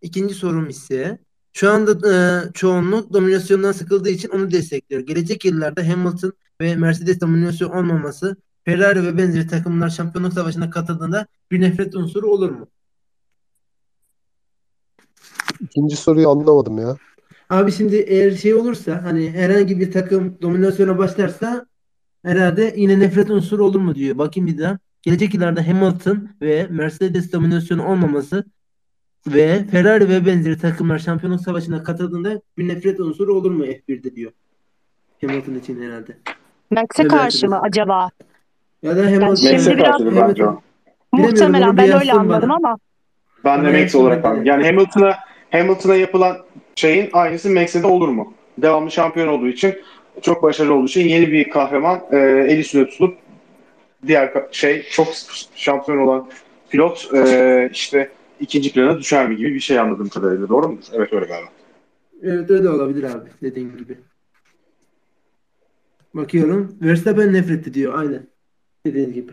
İkinci sorum ise şu anda e, çoğunluk dominasyondan sıkıldığı için onu destekliyor. Gelecek yıllarda Hamilton ve Mercedes dominasyon olmaması Ferrari ve benzeri takımlar şampiyonluk savaşına katıldığında bir nefret unsuru olur mu? İkinci soruyu anlamadım ya. Abi şimdi eğer şey olursa hani herhangi bir takım dominasyona başlarsa herhalde yine nefret unsuru olur mu diyor. Bakayım bir daha. Gelecek yıllarda Hamilton ve Mercedes dominasyonu olmaması ve Ferrari ve benzeri takımlar şampiyonluk savaşına katıldığında bir nefret unsuru olur mu F1'de diyor. Hamilton için herhalde. Max'e karşı mı acaba? Ya da Hamilton. şimdi Max'e biraz- karşıdır bence o. Muhtemelen ben öyle anladım bana. ama Ben de Max olarak de. Yani Hamilton'a Hamilton'a yapılan şeyin aynısı Max'e de olur mu? Devamlı şampiyon olduğu için çok başarılı olduğu için yeni bir kahraman e, el üstüne tutulup diğer şey çok şampiyon olan pilot e, işte ikinci plana düşer mi gibi bir şey anladığım kadarıyla. Doğru mudur? Evet öyle galiba. Evet öyle olabilir abi dediğin gibi. Bakıyorum. Verstappen nefret ediyor aynen. Dediğin gibi.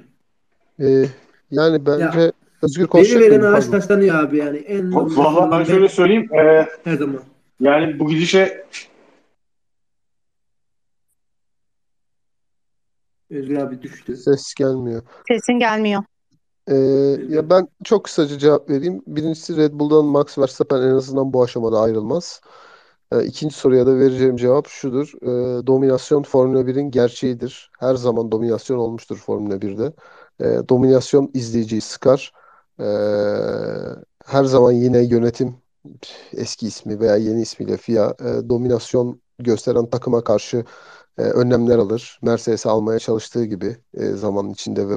Ee, yani bence Ya, Özgür Beni konuşacak veren mıyım? ağaç taşlanıyor abi yani. En Valla ben şöyle söyleyeyim. e, her zaman. yani bu gidişe Özgür abi düştü. Ses gelmiyor. sesin gelmiyor. Ee, ya ben çok kısaca cevap vereyim. Birincisi Red Bull'dan Max Verstappen en azından bu aşamada ayrılmaz. Ee, ikinci soruya da vereceğim cevap şudur. Ee, dominasyon Formula 1'in gerçeğidir. Her zaman dominasyon olmuştur Formula 1'de. Ee, dominasyon izleyiciyi sıkar. Ee, her zaman yine yönetim eski ismi veya yeni ismiyle FIA e, dominasyon gösteren takıma karşı e, önlemler alır. Mercedes'i almaya çalıştığı gibi e, zaman içinde ve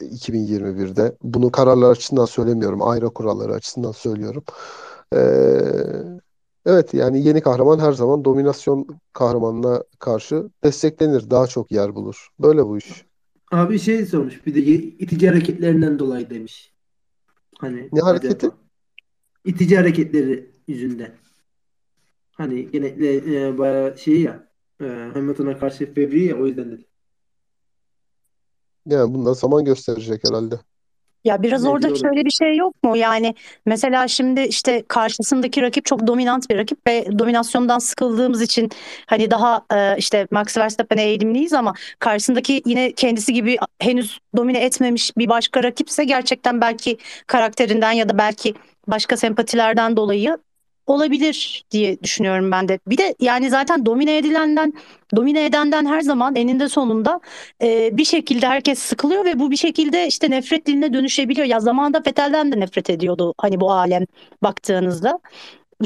2021'de. Bunu kararlar açısından söylemiyorum. Ayrı kuralları açısından söylüyorum. Ee, evet yani yeni kahraman her zaman dominasyon kahramanına karşı desteklenir. Daha çok yer bulur. Böyle bu iş. Abi şey sormuş bir de itici hareketlerinden dolayı demiş. Hani Ne hareketi? acaba? İtici hareketleri yüzünden. Hani genellikle e, bayağı şey ya e, Hamilton'a karşı fevri ya o yüzden dedi. Yani bundan zaman gösterecek herhalde. Ya biraz Ne orada diyor şöyle bir şey yok mu? Yani mesela şimdi işte karşısındaki rakip çok dominant bir rakip ve dominasyondan sıkıldığımız için hani daha e, işte Max Verstappen'e eğilimliyiz ama karşısındaki yine kendisi gibi henüz domine etmemiş bir başka rakipse gerçekten belki karakterinden ya da belki başka sempatilerden dolayı olabilir diye düşünüyorum ben de. Bir de yani zaten domine edilenden, domine edenden her zaman eninde sonunda e, bir şekilde herkes sıkılıyor ve bu bir şekilde işte nefret diline dönüşebiliyor. Ya zamanında Vettel'den de nefret ediyordu hani bu alem baktığınızda.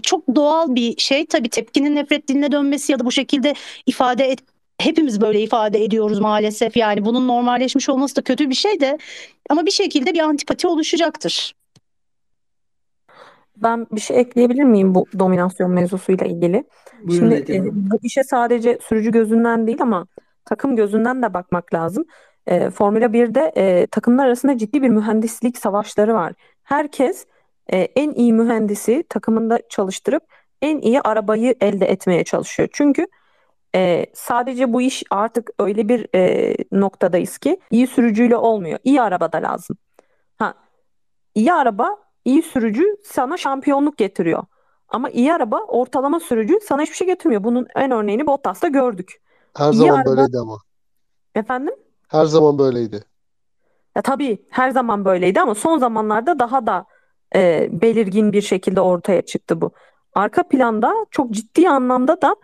Çok doğal bir şey. Tabii tepkinin nefret diline dönmesi ya da bu şekilde ifade et, hepimiz böyle ifade ediyoruz maalesef. Yani bunun normalleşmiş olması da kötü bir şey de ama bir şekilde bir antipati oluşacaktır. Ben bir şey ekleyebilir miyim bu dominasyon mevzusuyla ilgili? Buyurun Şimdi e, bu işe sadece sürücü gözünden değil ama takım gözünden de bakmak lazım. E, Formula 1'de e, takımlar arasında ciddi bir mühendislik savaşları var. Herkes e, en iyi mühendisi takımında çalıştırıp en iyi arabayı elde etmeye çalışıyor. Çünkü e, sadece bu iş artık öyle bir e, noktadayız ki iyi sürücüyle olmuyor. İyi araba da lazım. Ha, iyi araba, iyi sürücü sana şampiyonluk getiriyor. Ama iyi araba, ortalama sürücü sana hiçbir şey getirmiyor. Bunun en örneğini Bottas'ta gördük. Her İyi zaman araba, böyleydi ama. efendim? Her zaman böyleydi. Ya tabii her zaman böyleydi ama son zamanlarda daha da e, belirgin bir şekilde ortaya çıktı bu. Arka planda çok ciddi anlamda da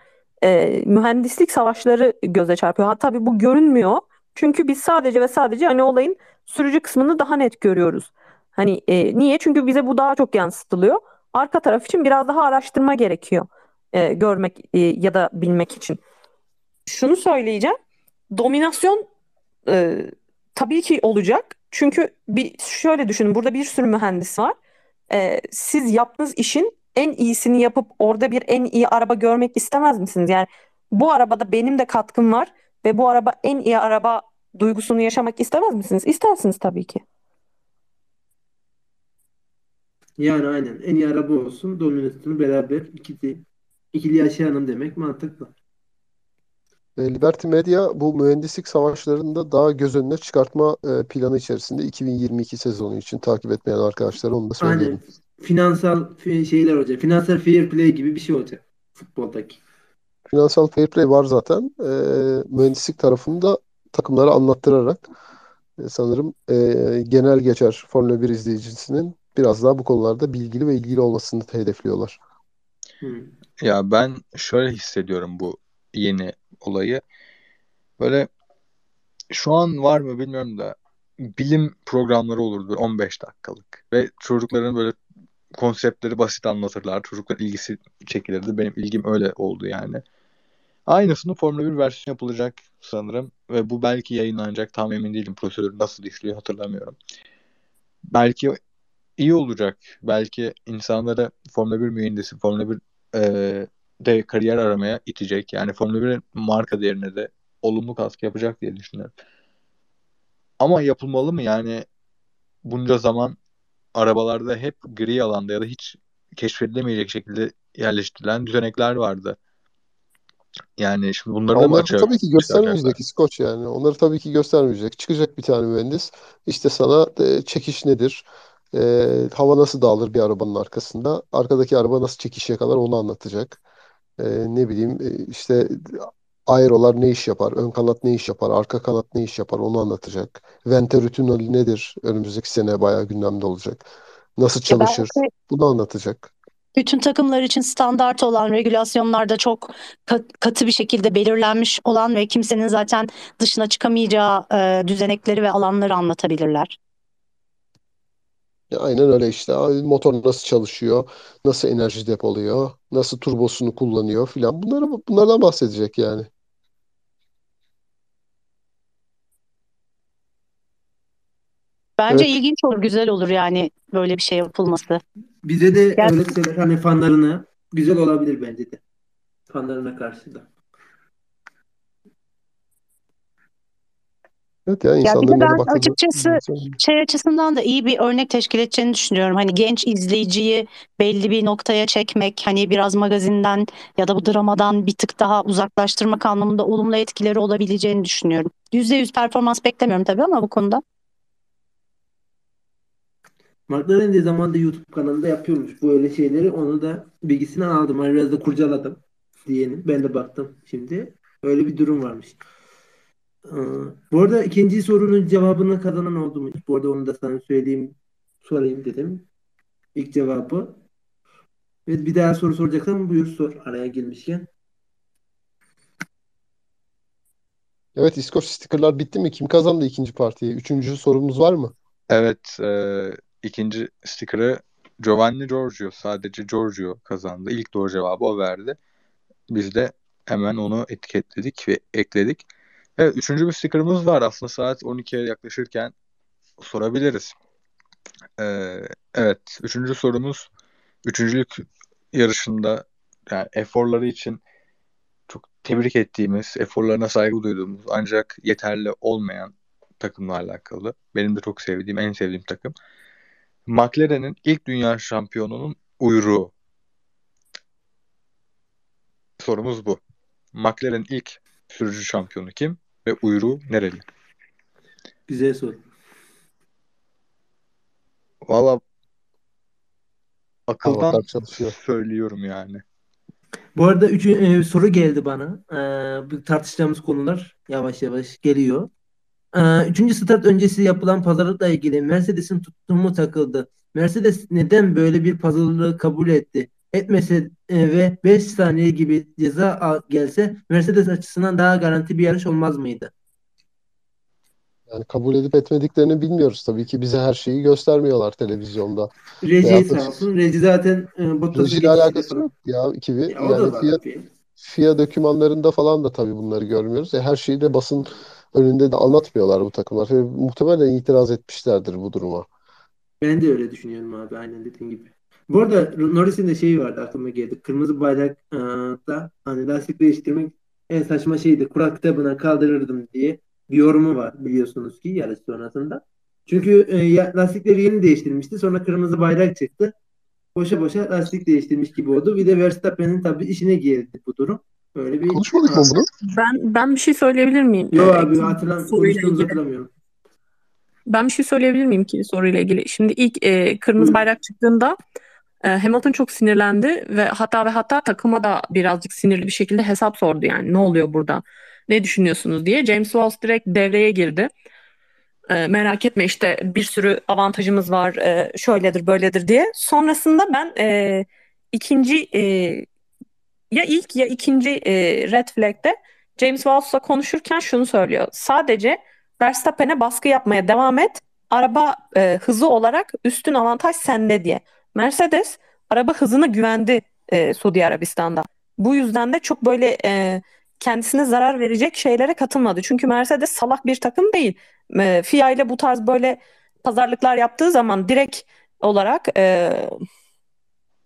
e, mühendislik savaşları göze çarpıyor. Ha, tabii bu görünmüyor. Çünkü biz sadece ve sadece hani olayın sürücü kısmını daha net görüyoruz. Hani e, niye? Çünkü bize bu daha çok yansıtılıyor. Arka taraf için biraz daha araştırma gerekiyor e, görmek e, ya da bilmek için. Şunu söyleyeceğim. Dominasyon e, tabii ki olacak. Çünkü bir şöyle düşünün. Burada bir sürü mühendis var. E, siz yaptığınız işin en iyisini yapıp orada bir en iyi araba görmek istemez misiniz? Yani bu arabada benim de katkım var ve bu araba en iyi araba duygusunu yaşamak istemez misiniz? İstersiniz tabii ki. Yani aynen. En iyi araba olsun. Dominasyonu beraber ikili, ikili yaşayalım demek mantıklı. E, Liberty Media bu mühendislik savaşlarında daha göz önüne çıkartma e, planı içerisinde 2022 sezonu için takip etmeyen arkadaşlara onu da Aynen. söyleyelim. Finansal fi- şeyler olacak. Finansal fair play gibi bir şey olacak. Futboldaki. Finansal fair play var zaten. E, mühendislik tarafını da takımlara anlattırarak e, sanırım e, genel geçer Formula 1 izleyicisinin biraz daha bu konularda bilgili ve ilgili olmasını hedefliyorlar. Hı. Ya ben şöyle hissediyorum bu yeni olayı. Böyle şu an var mı bilmiyorum da bilim programları olurdu böyle 15 dakikalık ve çocukların böyle konseptleri basit anlatırlar. Çocuklar ilgisi çekilirdi. Benim ilgim öyle oldu yani. Aynısının Formula 1 versiyonu yapılacak sanırım ve bu belki yayınlanacak. Tam emin değilim. Prosedür nasıl işliyor hatırlamıyorum. Belki iyi olacak. Belki insanları Formula 1 mühendisi, Formula 1 e, de kariyer aramaya itecek. Yani Formula 1'in marka değerine de olumlu katkı yapacak diye düşünüyorum. Ama yapılmalı mı? Yani bunca zaman arabalarda hep gri alanda ya da hiç keşfedilemeyecek şekilde yerleştirilen düzenekler vardı. Yani şimdi bunları da mı açığa tabii ki göstermeyecek İskoç yani. Onları tabii ki göstermeyecek. Çıkacak bir tane mühendis. İşte sana çekiş nedir? E, hava nasıl dağılır bir arabanın arkasında? Arkadaki araba nasıl çekiş yakalar onu anlatacak. E, ne bileyim e, işte aerolar ne iş yapar? Ön kanat ne iş yapar? Arka kanat ne iş yapar? Onu anlatacak. Venturi tüneli nedir? Önümüzdeki sene bayağı gündemde olacak. Nasıl Ya çalışır? belki Bunu anlatacak. bütün takımlar için standart olan regülasyonlarda çok kat- katı bir şekilde belirlenmiş olan ve kimsenin zaten dışına çıkamayacağı e, düzenekleri ve alanları anlatabilirler. Ya aynen öyle işte. Ay, Motor nasıl çalışıyor? Nasıl enerji depoluyor? Nasıl turbosunu kullanıyor filan. Bunları, bunlardan bahsedecek yani. Bence Evet. ilginç olur, güzel olur yani böyle bir şey yapılması. Bize de Gel- öğretseler hani fanlarına güzel olabilir bence de. Fanlarına karşı da. Evet ya Ya bir de ben açıkçası şey açısından da iyi bir örnek teşkil edeceğini düşünüyorum. Hani genç izleyiciyi belli bir noktaya çekmek, hani biraz magazinden ya da bu dramadan bir tık daha uzaklaştırmak anlamında olumlu etkileri olabileceğini düşünüyorum. %100 performans beklemiyorum tabii ama bu konuda. McLaren de zamanında YouTube kanalında yapıyormuş bu öyle şeyleri. Onu da bilgisini aldım. Hani biraz da kurcaladım diyelim. Ben de baktım şimdi. Öyle bir durum varmış. Ee, bu arada ikinci sorunun cevabını kazanan oldu mu? Bu arada onu da sana söyleyeyim, sorayım dedim. İlk cevabı. Ve bir daha soru soracaksan buyur sor araya girmişken. Evet İskoç stickerlar bitti mi? Kim kazandı ikinci partiyi? Üçüncü sorumuz var mı? Evet, e, ikinci sticker'ı Giovanni Giorgio, sadece Giorgio kazandı. İlk doğru cevabı o verdi. Biz de hemen onu etiketledik ve ekledik. Evet, üçüncü bir sticker'ımız var. Aslında saat 12'ye yaklaşırken sorabiliriz. Ee, evet, üçüncü sorumuz üçüncülük yarışında yani eforları için çok tebrik ettiğimiz, eforlarına saygı duyduğumuz ancak yeterli olmayan takımla alakalı. Benim de çok sevdiğim, en sevdiğim takım. McLaren'in ilk dünya şampiyonunun uyruğu. Sorumuz bu. McLaren'in ilk sürücü şampiyonu kim ve uyruğu nereli? Güzel soru. Valla akıldan Avatar çalışıyor. söylüyorum yani. Bu arada üç, e, soru geldi bana. E, tartışacağımız konular yavaş yavaş geliyor. E, üçüncü start öncesi yapılan pazarlıkla ilgili Mercedes'in tutumu takıldı. Mercedes neden böyle bir pazarlığı kabul etti? Etmese e, ve 5 saniye gibi ceza gelse Mercedes açısından daha garanti bir yarış olmaz mıydı? Yani kabul edip etmediklerini bilmiyoruz tabii ki. Bize her şeyi göstermiyorlar televizyonda. Reji sağ olsun. Reji zaten e, Bottas'ı rejiyle geçişte alakası yok ya gibi. Ya da Yani FIA. FIA dokümanlarında falan da tabii bunları görmüyoruz. E, her şeyi de basın önünde de anlatmıyorlar bu takımlar. Ve muhtemelen itiraz etmişlerdir bu duruma. Ben de öyle düşünüyorum abi aynen dediğin gibi. Bu arada Norris'in de şeyi vardı aklıma geldi. Kırmızı bayrakta hani lastik değiştirmek en saçma şeydi. Kural kitabına kaldırırdım diye bir yorumu var biliyorsunuz ki yarış sonrasında. Çünkü e, lastikleri yeni değiştirmişti. Sonra kırmızı bayrak çıktı. Boşa boşa lastik değiştirmiş gibi oldu. Bir de Verstappen'in tabii işine geldi bu durum. Böyle bir Konuşmadık mı bunu? Ben ben bir şey söyleyebilir miyim? Yo Ee, abi hatırlam soruyla konuştuğumuzu hatırlamıyorum. Ben bir şey söyleyebilir miyim ki soruyla ilgili? Şimdi ilk e, kırmızı bayrak çıktığında Hamilton çok sinirlendi ve hatta ve hatta takıma da birazcık sinirli bir şekilde hesap sordu yani ne oluyor burada? Ne düşünüyorsunuz diye. James Walsh direkt devreye girdi. E, merak etme işte bir sürü avantajımız var e, şöyledir böyledir diye. Sonrasında ben e, ikinci e, ya ilk ya ikinci e, red flag'de James Walsh'la konuşurken şunu söylüyor. Sadece Verstappen'e baskı yapmaya devam et. Araba e, hızı olarak üstün avantaj sende diye. Mercedes araba hızına güvendi e, Suudi Arabistan'da. Bu yüzden de çok böyle e, kendisine zarar verecek şeylere katılmadı. Çünkü Mercedes salak bir takım değil. E, FIA ile bu tarz böyle pazarlıklar yaptığı zaman direkt olarak e,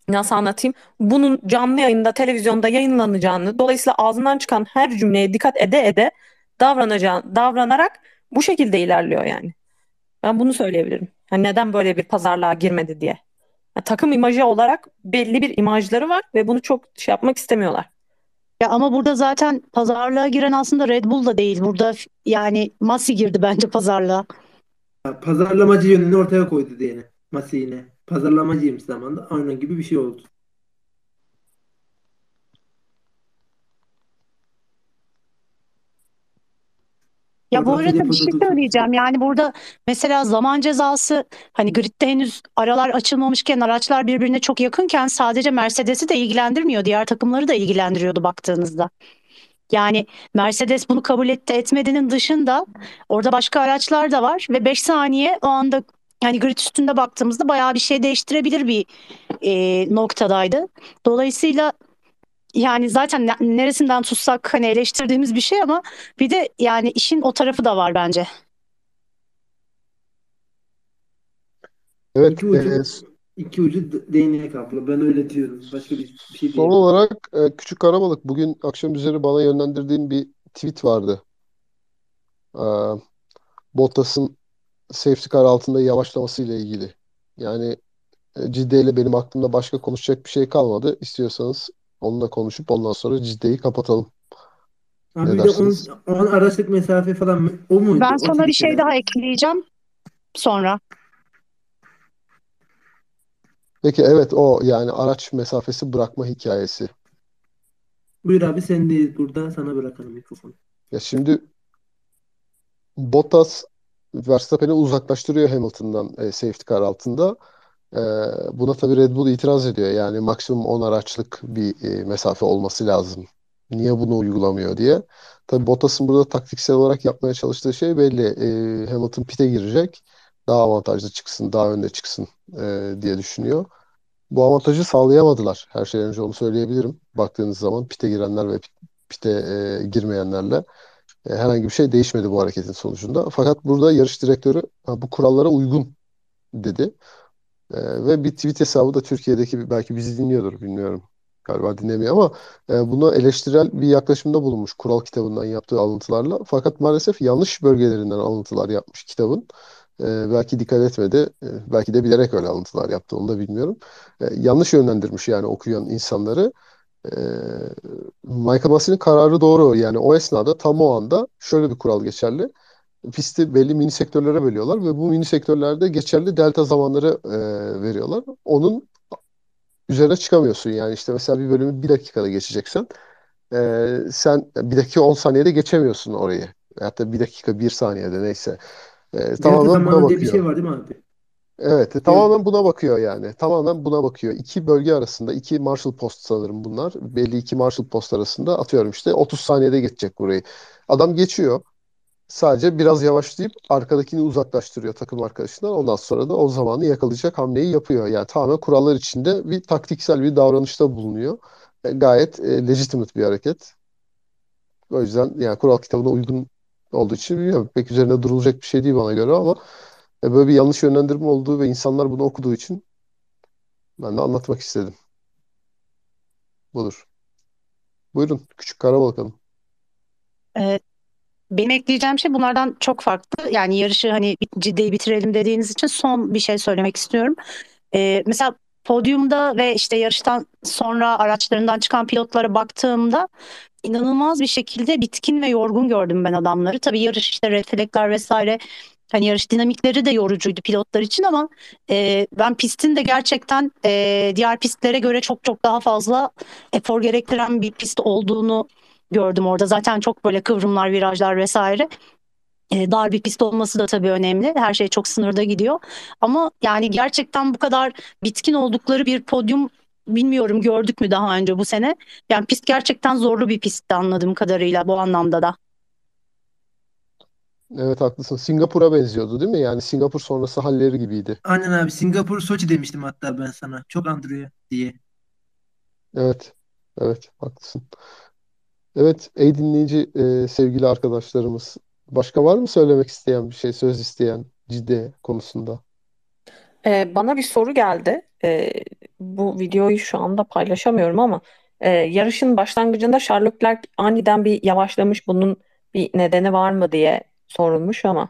nasıl anlatayım? Bunun canlı yayında, televizyonda yayınlanacağını, dolayısıyla ağzından çıkan her cümleye dikkat ede ede davranacağını, davranarak bu şekilde ilerliyor yani. Ben bunu söyleyebilirim. Yani neden böyle bir pazarlığa girmedi diye. Yani takım imajı olarak belli bir imajları var ve bunu çok şey yapmak istemiyorlar. Ya ama burada zaten pazarlığa giren aslında Red Bull da değil. Burada yani Masi girdi bence pazarlığa. Pazarlamacı yönünü ortaya koydu diyelim. Masi yine. Pazarlamacıymış zamanda. Aynen gibi bir şey oldu. Ya bu arada bir şey söyleyeceğim. Yani burada mesela zaman cezası hani gridde henüz aralar açılmamışken araçlar birbirine çok yakınken sadece Mercedes'i de ilgilendirmiyor. Diğer takımları da ilgilendiriyordu baktığınızda. Yani Mercedes bunu kabul etti etmediğinin dışında orada başka araçlar da var ve 5 saniye o anda yani grid üstünde baktığımızda bayağı bir şey değiştirebilir bir e, noktadaydı. Dolayısıyla yani zaten ne- neresinden tutsak hani eleştirdiğimiz bir şey ama bir de yani işin o tarafı da var bence. Evet. İki ucu, e, iki ucu değnek abla. Ben öyle diyorum. Başka bir, bir şey son olarak e, Küçük Karabalık bugün akşam üzeri bana yönlendirdiğin bir tweet vardı. E, Bottas'ın safety car altında yavaşlaması ile ilgili. Yani e, Cidde ile benim aklımda başka konuşacak bir şey kalmadı. İstiyorsanız onunla konuşup ondan sonra Cidde'yi kapatalım. Abi Ne bir de dersiniz? 10 10 araçlık mesafe falan o muydu? Ben O sana bir şey daha ekleyeceğim sonra. Peki evet o yani araç mesafesi bırakma hikayesi. Buyur abi sendeyiz burada. Sana bırakalım mikrofonu. Ya şimdi Bottas Verstappen'i uzaklaştırıyor Hamilton'dan e, safety car altında. E, buna tabii Red Bull itiraz ediyor. Yani maksimum 10 araçlık bir e, mesafe olması lazım. Niye bunu uygulamıyor diye. Tabii Bottas'ın burada taktiksel olarak yapmaya çalıştığı şey belli. E, Hamilton pit'e girecek. Daha avantajlı çıksın, daha önde çıksın e, diye düşünüyor. Bu avantajı sağlayamadılar. Her şeyden önce onu söyleyebilirim. Baktığınız zaman pit'e girenler ve pit'e girmeyenlerle herhangi bir şey değişmedi bu hareketin sonucunda. Fakat burada yarış direktörü bu kurallara uygun dedi. E, ve bir tweet hesabı da Türkiye'deki belki bizi dinliyordur bilmiyorum. Galiba dinlemiyor ama e, buna eleştirel bir yaklaşımda bulunmuş kural kitabından yaptığı alıntılarla. Fakat maalesef yanlış bölgelerinden alıntılar yapmış kitabın. E, belki dikkat etmedi. E, belki de bilerek öyle alıntılar yaptı onu da bilmiyorum. E, yanlış yönlendirmiş yani okuyan insanları. E, Michael Massey'nin kararı doğru. Yani o esnada tam o anda şöyle bir kural geçerli. Pisti belli mini sektörlere bölüyorlar ve bu mini sektörlerde geçerli delta zamanları e, veriyorlar. Onun üzerine çıkamıyorsun. Yani işte mesela bir bölümü bir dakikada geçeceksen e, sen bir dakika 10 saniyede geçemiyorsun orayı. Hatta bir dakika bir saniyede neyse. E, tamamen buna diye bir bakıyor. şey var değil mi abi? Evet, e, tamamen buna bakıyor yani. Tamamen buna bakıyor. İki bölge arasında, iki Marshall Post sanırım bunlar. Belli iki Marshall Post arasında atıyorum işte 30 saniyede geçecek burayı. Adam geçiyor. Sadece biraz yavaşlayıp arkadakini uzaklaştırıyor takım arkadaşından. Ondan sonra da o zamanı yakalayacak hamleyi yapıyor. Yani tamamen kurallar içinde bir taktiksel bir davranışta bulunuyor. E, gayet e, legitimate bir hareket. O yüzden yani kural kitabına uygun olduğu için bilmiyorum. Pek üzerine durulacak bir şey değil bana göre ama e, böyle bir yanlış yönlendirme olduğu ve insanlar bunu okuduğu için ben de anlatmak istedim. Budur. Buyurun Küçük Karabalık Hanım. Ee, benim ekleyeceğim şey bunlardan çok farklı. Yani yarışı hani ciddi bitirelim dediğiniz için son bir şey söylemek istiyorum. Ee, mesela podyumda ve işte yarıştan sonra araçlarından çıkan pilotlara baktığımda inanılmaz bir şekilde bitkin ve yorgun gördüm ben adamları. Tabii yarış işte refleksler vesaire hani yarış dinamikleri de yorucuydu pilotlar için ama e, ben pistin de gerçekten e, diğer pistlere göre çok çok daha fazla efor gerektiren bir pist olduğunu gördüm orada. Zaten çok böyle kıvrımlar, virajlar vesaire. E, dar bir pist olması da tabii önemli. Her şey çok sınırda gidiyor. Ama yani gerçekten bu kadar bitkin oldukları bir podyum bilmiyorum gördük mü daha önce bu sene. Yani pist gerçekten zorlu bir pistti anladığım kadarıyla bu anlamda da. Evet haklısın. Singapur'a benziyordu değil mi? Yani Singapur sonrası halleri gibiydi. Aynen abi Singapur Soçi demiştim hatta ben sana. Çok andırıyor diye. Evet. Evet haklısın. Evet ey dinleyici e, sevgili arkadaşlarımız. Başka var mı söylemek isteyen bir şey, söz isteyen ciddi konusunda? Ee, bana bir soru geldi. Ee, bu videoyu şu anda paylaşamıyorum ama e, yarışın başlangıcında Charles Leclerc aniden bir yavaşlamış. Bunun bir nedeni var mı diye sorulmuş ama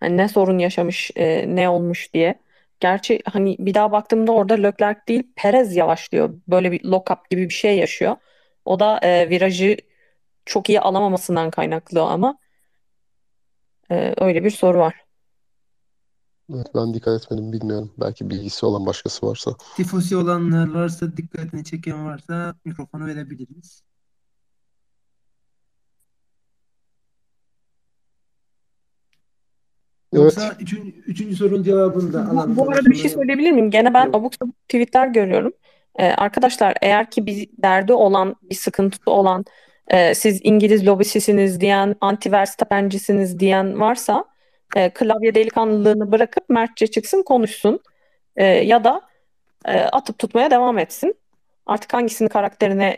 hani ne sorun yaşamış, e, ne olmuş diye. Gerçi hani bir daha baktığımda orada Leclerc değil Perez yavaşlıyor. Böyle bir lock-up gibi bir şey yaşıyor. O da e, virajı çok iyi alamamasından kaynaklı ama e, öyle bir soru var. Evet, ben dikkat etmedim bilmiyorum. Belki bilgisi olan başkası varsa. Tifosi olanlar varsa dikkatini çeken varsa mikrofonu verebiliriz. Yoksa Evet. üçüncü, üçüncü sorunun cevabını da alalım. bu arada bir şey söyleyebilir miyim? Gene ben Yok. abuk sabuk tweetler görüyorum. Ee, arkadaşlar eğer ki bir derdi olan, bir sıkıntısı olan, e, siz İngiliz lobisisiniz diyen, anti Verstappen'cisiniz diyen varsa e, klavye delikanlılığını bırakıp mertçe çıksın konuşsun. E, ya da e, atıp tutmaya devam etsin. Artık hangisinin karakterine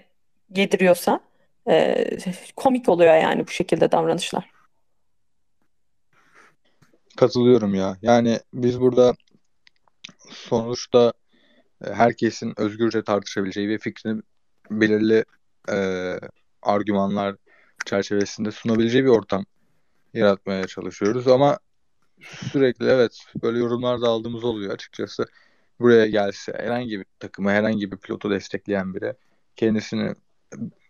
yediriyorsa e, komik oluyor yani bu şekilde davranışlar. Katılıyorum ya. Yani biz burada sonuçta e, herkesin özgürce tartışabileceği ve fikrini belirli e, argümanlar çerçevesinde sunabileceği bir ortam yaratmaya çalışıyoruz ama sürekli evet böyle yorumlar da aldığımız oluyor açıkçası. Buraya gelse herhangi bir takımı, herhangi bir pilotu destekleyen biri kendisini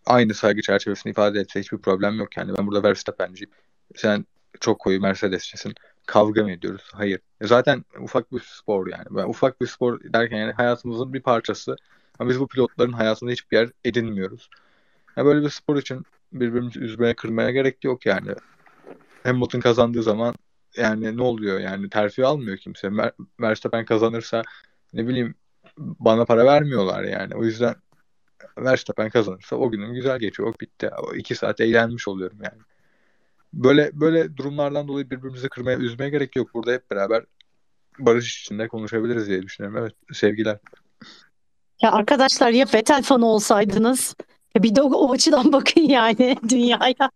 aynı saygı çerçevesinde ifade etse hiçbir problem yok yani. Ben burada Verstappen'ciyim. Sen çok koyu Mercedes'cisin. Kavga mı ediyoruz? Hayır. E, zaten ufak bir spor yani. Ben ufak bir spor derken yani hayatımızın bir parçası. Ama biz bu pilotların hayatında hiçbir yer edinmiyoruz. Yani böyle bir spor için birbirimizi üzmeye kırmaya gerek yok yani. Hamilton kazandığı zaman yani ne oluyor yani terfi almıyor kimse. Mer Verstappen kazanırsa ne bileyim bana para vermiyorlar yani. O yüzden Verstappen kazanırsa o günüm güzel geçiyor. O bitti. O iki saat eğlenmiş oluyorum yani. Böyle böyle durumlardan dolayı birbirimizi kırmaya, üzmeye gerek yok. Burada hep beraber barış içinde konuşabiliriz diye düşünüyorum. Evet, sevgiler. Ya arkadaşlar ya Vettel fanı olsaydınız bir de o, o açıdan bakın yani dünyaya.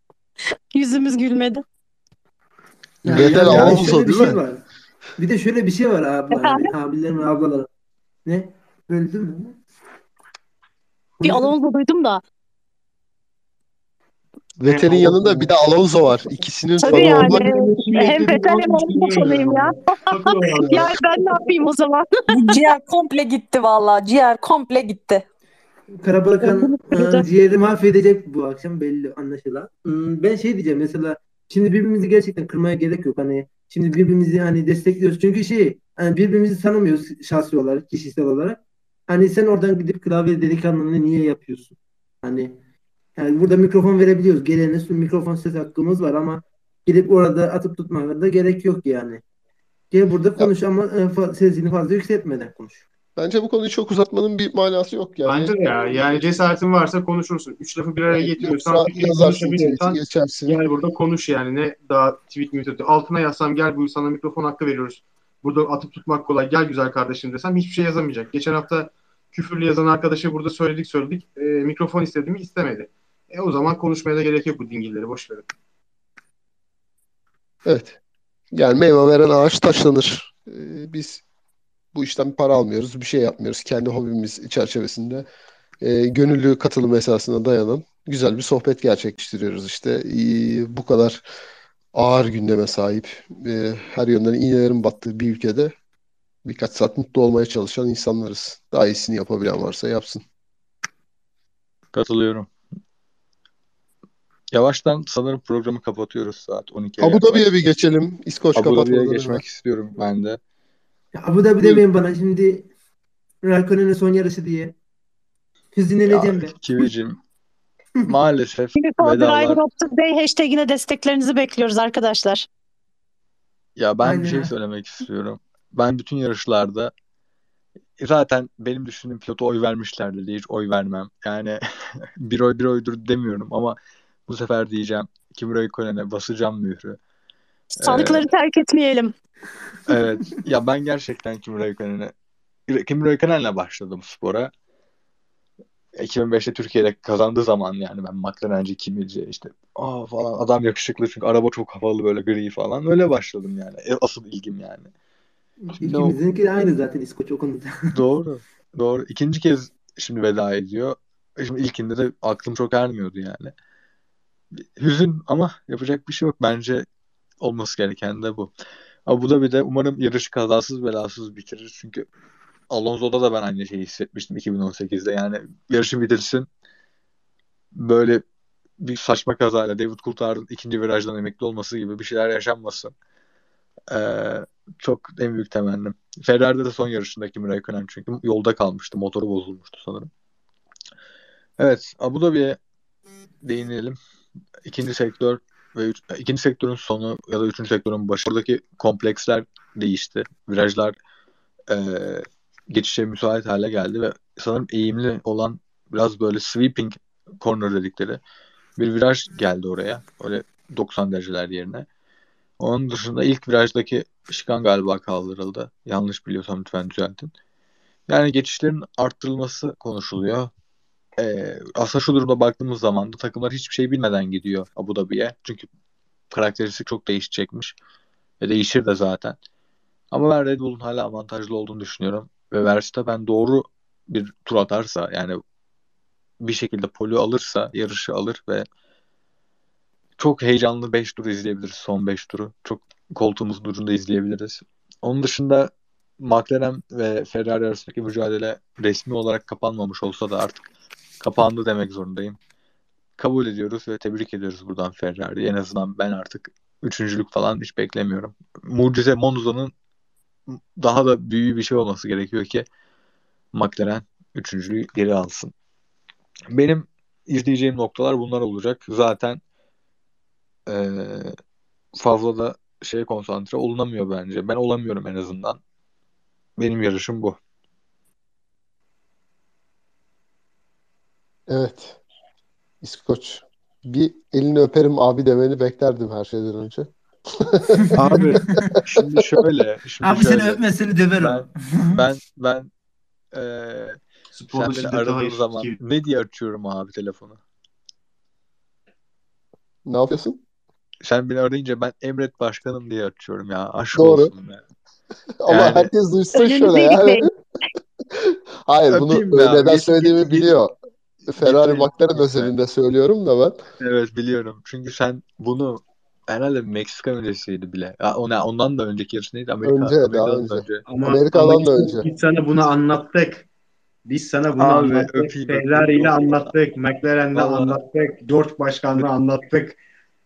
Yüzümüz gülmedi. Ya, Vettel yani Alonso şöyle bir değil şey mi? var. Bir de şöyle bir şey var? Hani abilerim ve ablalarım. Ne? Böldün mü? Bir Alonso duydum da. Vettel'in yanında bir de Alonso var. İkisinin Tabii yani. olmak Hem Vettel hem Alonso fanıyım ya. Yani ben ne yapayım o zaman? Ciğer komple gitti vallahi. Ciğer komple gitti. Karabakan e, ciğeri mahvedecek bu akşam belli anlaşılan. Hmm, Ben şey diyeceğim mesela şimdi birbirimizi gerçekten kırmaya gerek yok. Hani şimdi birbirimizi hani destekliyoruz. Çünkü şey hani birbirimizi tanımıyoruz şahsi olarak, kişisel olarak. Hani sen oradan gidip klavye delikanlılığını niye yapıyorsun? Hani yani burada mikrofon verebiliyoruz. Gelene su- mikrofon ses hakkımız var ama gidip orada atıp tutmaya da gerek yok yani. Gel burada konuş ama e, sesini fazla yükseltmeden konuş. Bence bu konuyu çok uzatmanın bir manası yok yani. Bence de ya. Yani cesaretin varsa konuşursun. Üç lafı bir araya getiriyorsan, Yoksa fikrini yazarsın, geçersin. gel burada konuş yani. Ne daha tweet mi. Altına yazsam gel bu sana mikrofon hakkı veriyoruz. Burada atıp tutmak kolay. Gel güzel kardeşim desem hiçbir şey yazamayacak. Geçen hafta küfürlü yazan arkadaşa burada söyledik söyledik. E, mikrofon istedi mi istemedi. E o zaman konuşmaya da gerek yok bu dingilleri. Boş verin. Evet. Yani meyve veren ağaç taşlanır. Ee, biz bu işten bir para almıyoruz, bir şey yapmıyoruz. Kendi hobimiz çerçevesinde e, gönüllü katılım esasına dayanan güzel bir sohbet gerçekleştiriyoruz işte. Ee, bu kadar ağır gündeme sahip, e, her yönden iğnelerin battığı bir ülkede birkaç saat mutlu olmaya çalışan insanlarız. Daha iyisini yapabilen varsa yapsın. Katılıyorum. Yavaştan sanırım programı kapatıyoruz saat 12'ye Abu Dhabi'ye bir geçelim. İskoç Abu Dhabi'ye geçmek istiyorum ben de. Ya Abu Dhabi demeyin bana şimdi Raikkonen'in son yarışı diye. Hüzünleneceğim ben. Kivicim maalesef Şimdi vedalar. Day hashtagine desteklerinizi bekliyoruz arkadaşlar. Ya ben bir Aynen şey öyle. söylemek istiyorum. Ben bütün yarışlarda zaten benim düşündüğüm pilota oy vermişlerdi diye hiç oy vermem. Yani bir oy bir oydur demiyorum ama bu sefer diyeceğim Kimi Räikkönen'e basacağım mührü. Ee, Sandıkları terk etmeyelim. evet ya ben gerçekten Kimi Räikkönen'e Kimi Räikkönen'le başladım spora. 2005'te Türkiye'de kazandığı zaman yani ben McLaren'ci Kimi'ci işte aa falan adam yakışıklı çünkü araba çok havalı böyle gri falan öyle başladım yani. E, Asıl ilgim yani. İkimizinki de aynı zaten İskoç o konuda. doğru. Doğru. İkinci kez şimdi veda ediyor. Şimdi ilkinde de aklım çok ermiyordu yani. Hüzün ama yapacak bir şey yok. Bence olması gereken de bu. Abu Dhabi'de umarım yarışı kazasız belasız bitirir. Çünkü Alonso'da da ben aynı şeyi hissetmiştim 2018'de. Yani yarışı bitirsin. Böyle bir saçma kazayla David Coulthard'ın ikinci virajdan emekli olması gibi bir şeyler yaşanmasın. Ee, çok en büyük temennim. Ferrari'de de son yarışında Kimi Räikkönen çünkü yolda kalmıştı. Motoru bozulmuştu sanırım. Evet, Abu Dhabi'ye değinelim. İkinci sektör ve üç, ikinci sektörün sonu ya da üçüncü sektörün başı. Oradaki kompleksler değişti. Virajlar e, geçişe müsait hale geldi ve sanırım eğimli olan biraz böyle sweeping corner dedikleri bir viraj geldi oraya. Öyle 90 dereceler yerine. Onun dışında ilk virajdaki şikan galiba kaldırıldı. Yanlış biliyorsam lütfen düzeltin. Yani geçişlerin arttırılması konuşuluyor. Ee, aslında şu durumda baktığımız zaman da takımlar hiçbir şey bilmeden gidiyor Abu Dhabi'ye. Çünkü karakteristik çok değişecekmiş. Ve değişir de zaten. Ama ben Red Bull'un hala avantajlı olduğunu düşünüyorum. Ve Verstappen doğru bir tur atarsa yani bir şekilde poli alırsa yarışı alır ve çok heyecanlı 5 tur izleyebiliriz. Son 5 turu. Çok koltuğumuzun ucunda izleyebiliriz. Onun dışında McLaren ve Ferrari arasındaki mücadele resmi olarak kapanmamış olsa da artık kapandı demek zorundayım. Kabul ediyoruz ve tebrik ediyoruz buradan Ferrari. En azından ben artık üçüncülük falan hiç beklemiyorum. Mucize Monza'nın daha da büyük bir şey olması gerekiyor ki McLaren üçüncülüğü geri alsın. Benim izleyeceğim noktalar bunlar olacak. Zaten ee, fazla da şey konsantre olunamıyor bence. Ben olamıyorum en azından. Benim yarışım bu. Evet. İskoç. Bir elini öperim abi demeni beklerdim her şeyden önce. Abi şimdi şöyle. Şimdi Abi şöyle. seni öpmesini döverim. Ben ben ben eee sen beni aradığın zaman Ki- ne diye açıyorum abi telefonu? Ne yapıyorsun? Sen beni arayınca ben Emret Başkanım diye açıyorum ya. Aşk Doğru. olsun ya. Ama Yani- herkes duysun şöyle yani. gitmeyin. Hayır bunu Öpeyim abi. neden söylediğimi biliyor. Ferrari McLaren özelinde söylüyorum da ben. Evet biliyorum. Çünkü sen bunu herhalde Meksika öncesiydi bile. Ya, ona, ondan da önceki yarış neydi? Amerika, Önce, daha Amerika'dan da önce. önce. Ama, Amerika'dan ama da önce. Biz sana bunu anlattık. Biz sana bunu Abi, anlattık. Ferrari ile anlattık. McLaren'le anlattık. George Başkan'la anlattık.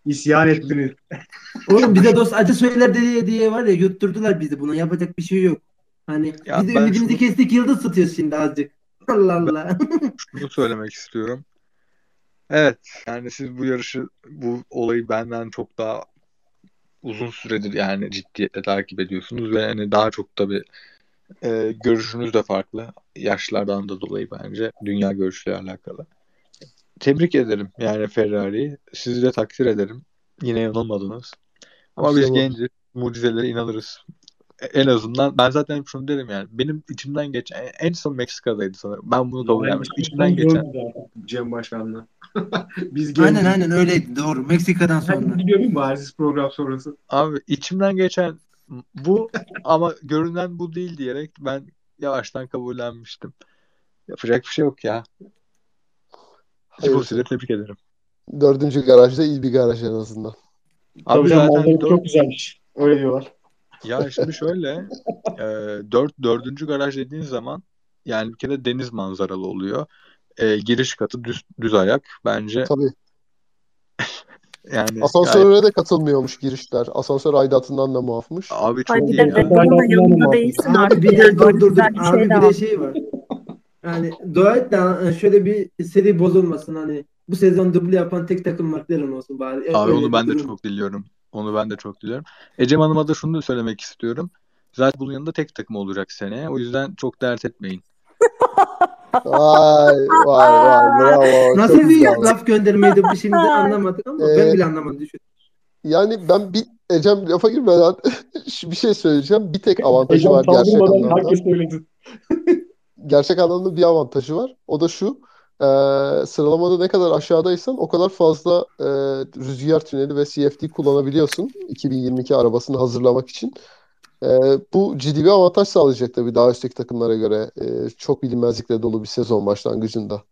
İsyan ettiniz. Oğlum bize dost acı söyler diye diye var ya yutturdular bizi buna yapacak bir şey yok. Hani Ya biz de ümidimizi şunu- kestik yıldız tutuyoruz şimdi azıcık. Allah Allah. Şunu söylemek istiyorum. Evet yani siz bu yarışı bu olayı benden çok daha uzun süredir yani ciddiyetle takip ediyorsunuz ve hani daha çok tabii e, görüşünüz de farklı. Yaşlardan da dolayı bence dünya görüşüyle alakalı. Tebrik ederim yani Ferrari'yi. Sizi de takdir ederim. Yine yanılmadınız. Ama biz Tamam. genciz. Mucizelere inanırız. En azından ben zaten hep şunu derim yani. Benim içimden geçen en son Meksika'daydı sanırım. Ben bunu kabul etmiştim. İçimden geçen. Cem Başkan'la. Biz geldik. aynen aynen öyleydi doğru. Meksika'dan sonra. Sen gidiyor muyum bari siz program sonrası? Abi içimden geçen bu ama görünen bu değil diyerek ben yavaştan kabullenmiştim. Yapacak bir şey yok ya. Hayır. Sibosi'yle tebrik ederim. Dördüncü garajda iyi bir garaj en azından. Abi Tabii canım, zaten dört- çok güzelmiş. Öyle diyorlar. Ya şimdi şöyle e, dört, dördüncü garaj dediğin zaman yani bir kere deniz manzaralı oluyor. E, giriş katı düz, düz ayak bence Tabii. yani gayet- Asansöre de katılmıyormuş girişler. Asansör aidatından da muafmış. abi çok bir iyi de ya. Da yanında değilsin Abi bir de Yani dur böyle dur dur. Abi şey bir de şey var. Yani dua et de şöyle bir seri bozulmasın hani. Bu sezon duble yapan tek takım McLaren olsun bari. Abi onu ben de çok diliyorum. Onu ben de çok diliyorum. Ecem Hanım'a da şunu da söylemek istiyorum. Zaten bunun yanında tek takım olacak seneye. O yüzden çok dert etmeyin. Vay vay vay bravo. Nasıl Çok bir güzel. laf göndermeydi bu şimdi anlamadık ama Ee, ben bile anlamadım düşün. Yani ben bir Ecem lafa girmeden bir şey söyleyeceğim. Bir tek avantajı Ecem var gerçek anlamda. herkes. Gerçek anlamda bir avantajı var. O da şu. E, sıralamada ne kadar aşağıdaysan o kadar fazla e, rüzgar tüneli ve CFD kullanabiliyorsun 2022 arabasını hazırlamak için. E, bu ciddi bir avantaj sağlayacak tabii daha üstteki takımlara göre. E, çok bilinmezlikle dolu bir sezon başlangıcında.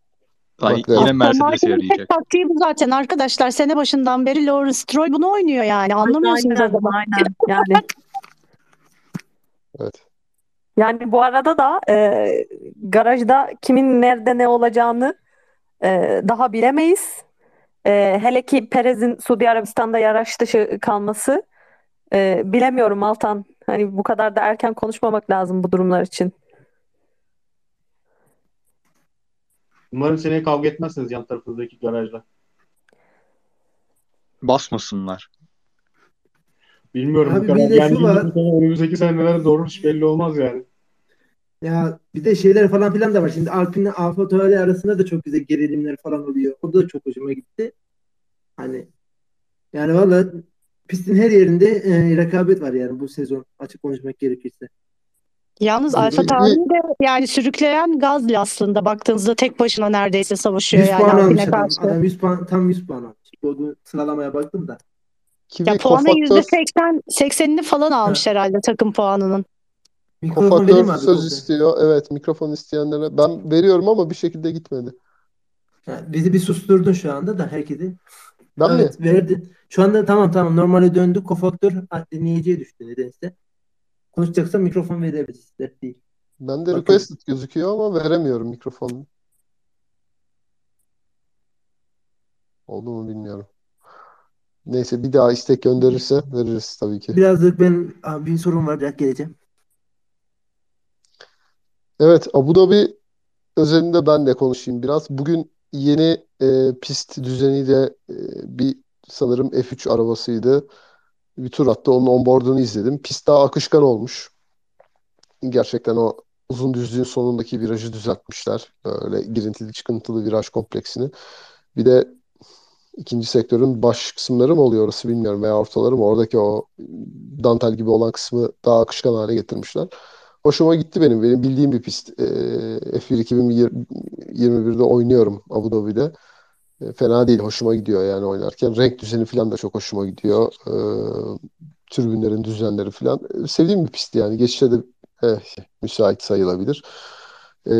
Lan Bak, yine Mercedes'e yarayacak. tek taktiği bu zaten arkadaşlar. Sene başından beri Lawrence Stroll bunu oynuyor yani. Anlamıyorsunuz Aynen, adamı. aynen. Yani Evet. Yani bu arada da e, garajda kimin nerede ne olacağını e, daha bilemeyiz. E, hele ki Perez'in Suudi Arabistan'da yarış dışı kalması e, bilemiyorum Altan. Hani bu kadar da erken konuşmamak lazım bu durumlar için. Umarım seneye kavga etmezsiniz yan tarafınızdaki garajda. Basmasınlar. Bilmiyorum Abi bu kadar. bir de Yani şu var. sene, önümüzdeki sene neler doğru hiç belli olmaz yani. Ya bir de şeyler falan filan da var. Şimdi Alpine'le Alfa Tauri arasında da çok güzel gerilimler falan oluyor. O da çok hoşuma gitti. Hani yani valla pistin her yerinde e, rekabet var yani bu sezon açık konuşmak gerekirse. Yalnız Bir- Alfa Tauri de yani sürükleyen Gazli aslında baktığınızda tek başına neredeyse savaşıyor 100 yani puan almış Alpine adam. karşı. Adam 100 puan, tam 100 puan almış. Bu sıralamaya baktım da. Kimi Ya puanın kofaktör, %80 80'ini falan almış herhalde takım puanının. Mikrofon vereyim mi abi? söz istiyor. Evet mikrofon isteyenlere. Ben veriyorum ama bir şekilde gitmedi. Ha, bizi bir susturdun şu anda da herkesi. Ben mi? Evet verdin. Şu anda tamam tamam normale döndük. Kofaktör dinleyiciye düştü nedense. Konuşacaksa mikrofon verebiliriz. Dert değil. Bende Bakın. requested gözüküyor ama veremiyorum mikrofonu. Oldu mu bilmiyorum. Neyse bir daha istek gönderirse veririz tabii ki. Birazcık ben abi bir sorum var. Biraz geleceğim. Evet, Abu Dhabi özelinde ben de konuşayım biraz. Bugün yeni e, pist düzeniyle e, bir sanırım F3 arabasıydı. Bir tur attı. Onun onboard'unu izledim. Pist daha akışkan olmuş. Gerçekten o uzun düzlüğün sonundaki virajı düzeltmişler. Böyle girintili çıkıntılı viraj kompleksini. Bir de ikinci sektörün baş kısımları mı oluyor orası bilmiyorum veya ortaları mı? Oradaki o dantel gibi olan kısmı daha akışkan hale getirmişler. Hoşuma gitti benim. Benim bildiğim bir pist. E, F1 2021'de oynuyorum Abu Dhabi'de. E, fena değil. Hoşuma gidiyor yani oynarken. Renk düzeni falan da çok hoşuma gidiyor. E, türbünlerin düzenleri falan. E, sevdiğim bir pist yani. Geçişte de eh, müsait sayılabilir. E,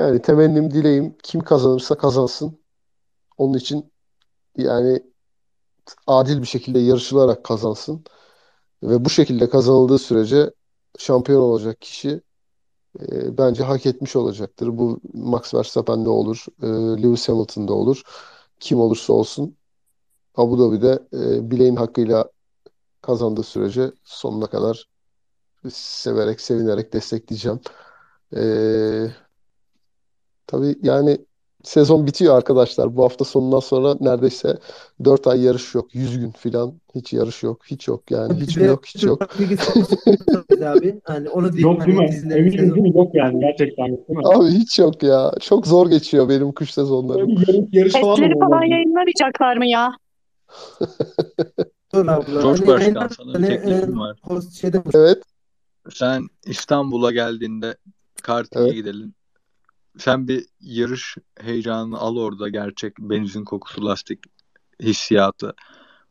yani temennim, dileğim kim kazanırsa kazansın. Onun için yani adil bir şekilde yarışılarak kazansın. Ve bu şekilde kazanıldığı sürece şampiyon olacak kişi e, bence hak etmiş olacaktır. Bu Max Verstappen'de olur, e, Lewis Hamilton'da olur. Kim olursa olsun Abu Dhabi'de e, bileğin hakkıyla kazandığı sürece sonuna kadar severek, sevinerek destekleyeceğim. E, tabii yani sezon bitiyor arkadaşlar. Bu hafta sonundan sonra neredeyse 4 ay yarış yok. 100 gün falan hiç yarış yok. Hiç yok yani. Hiç mi yok hiç yok. abi. Hani onu diyeyim. Yok değil hani mi? dizilerin Eminim sezonu- değil mi? Yok yani gerçekten. Değil mi? Abi hiç yok ya. Çok zor geçiyor benim kış sezonlarım. Yarış, yarış falan falan yayınlamayacaklar mı ya? Dur abla. Hani Başkan sana bir hani, teklifim e, var. şeyde Evet. Sen İstanbul'a geldiğinde karting'e Evet. gidelim. Sen bir yarış heyecanını al orada gerçek benzin kokusu lastik hissiyatı.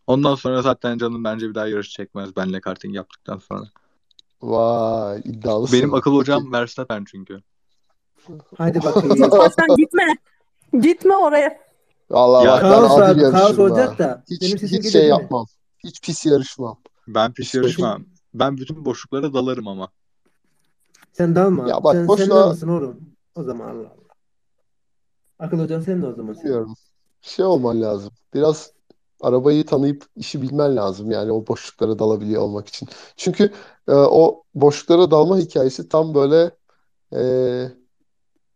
Ondan sonra zaten canım bence bir daha yarış çekmez benle karting yaptıktan sonra. Vay iddialısın. Benim akıl hocam Verstappen çünkü. Hadi bakayım. Gitme. Gitme oraya. Vallahi Ya- ben kaos adil abi. Kaos olacak da. Hiç, Benim hiç şey mi? yapmam. Hiç pis yarışmam. Ben pis yarışmam. Ben bütün boşluklara dalarım ama. Sen dalma. Ya bak sen, boşuna- sen dalmasın oğlum. O zaman Allah Allah. Akıl hocan sen de o zaman. Bilmiyorum. Şey olman lazım. Biraz arabayı tanıyıp işi bilmen lazım yani o boşluklara dalabiliyor olmak için. Çünkü e, o boşluklara dalma hikayesi tam böyle e,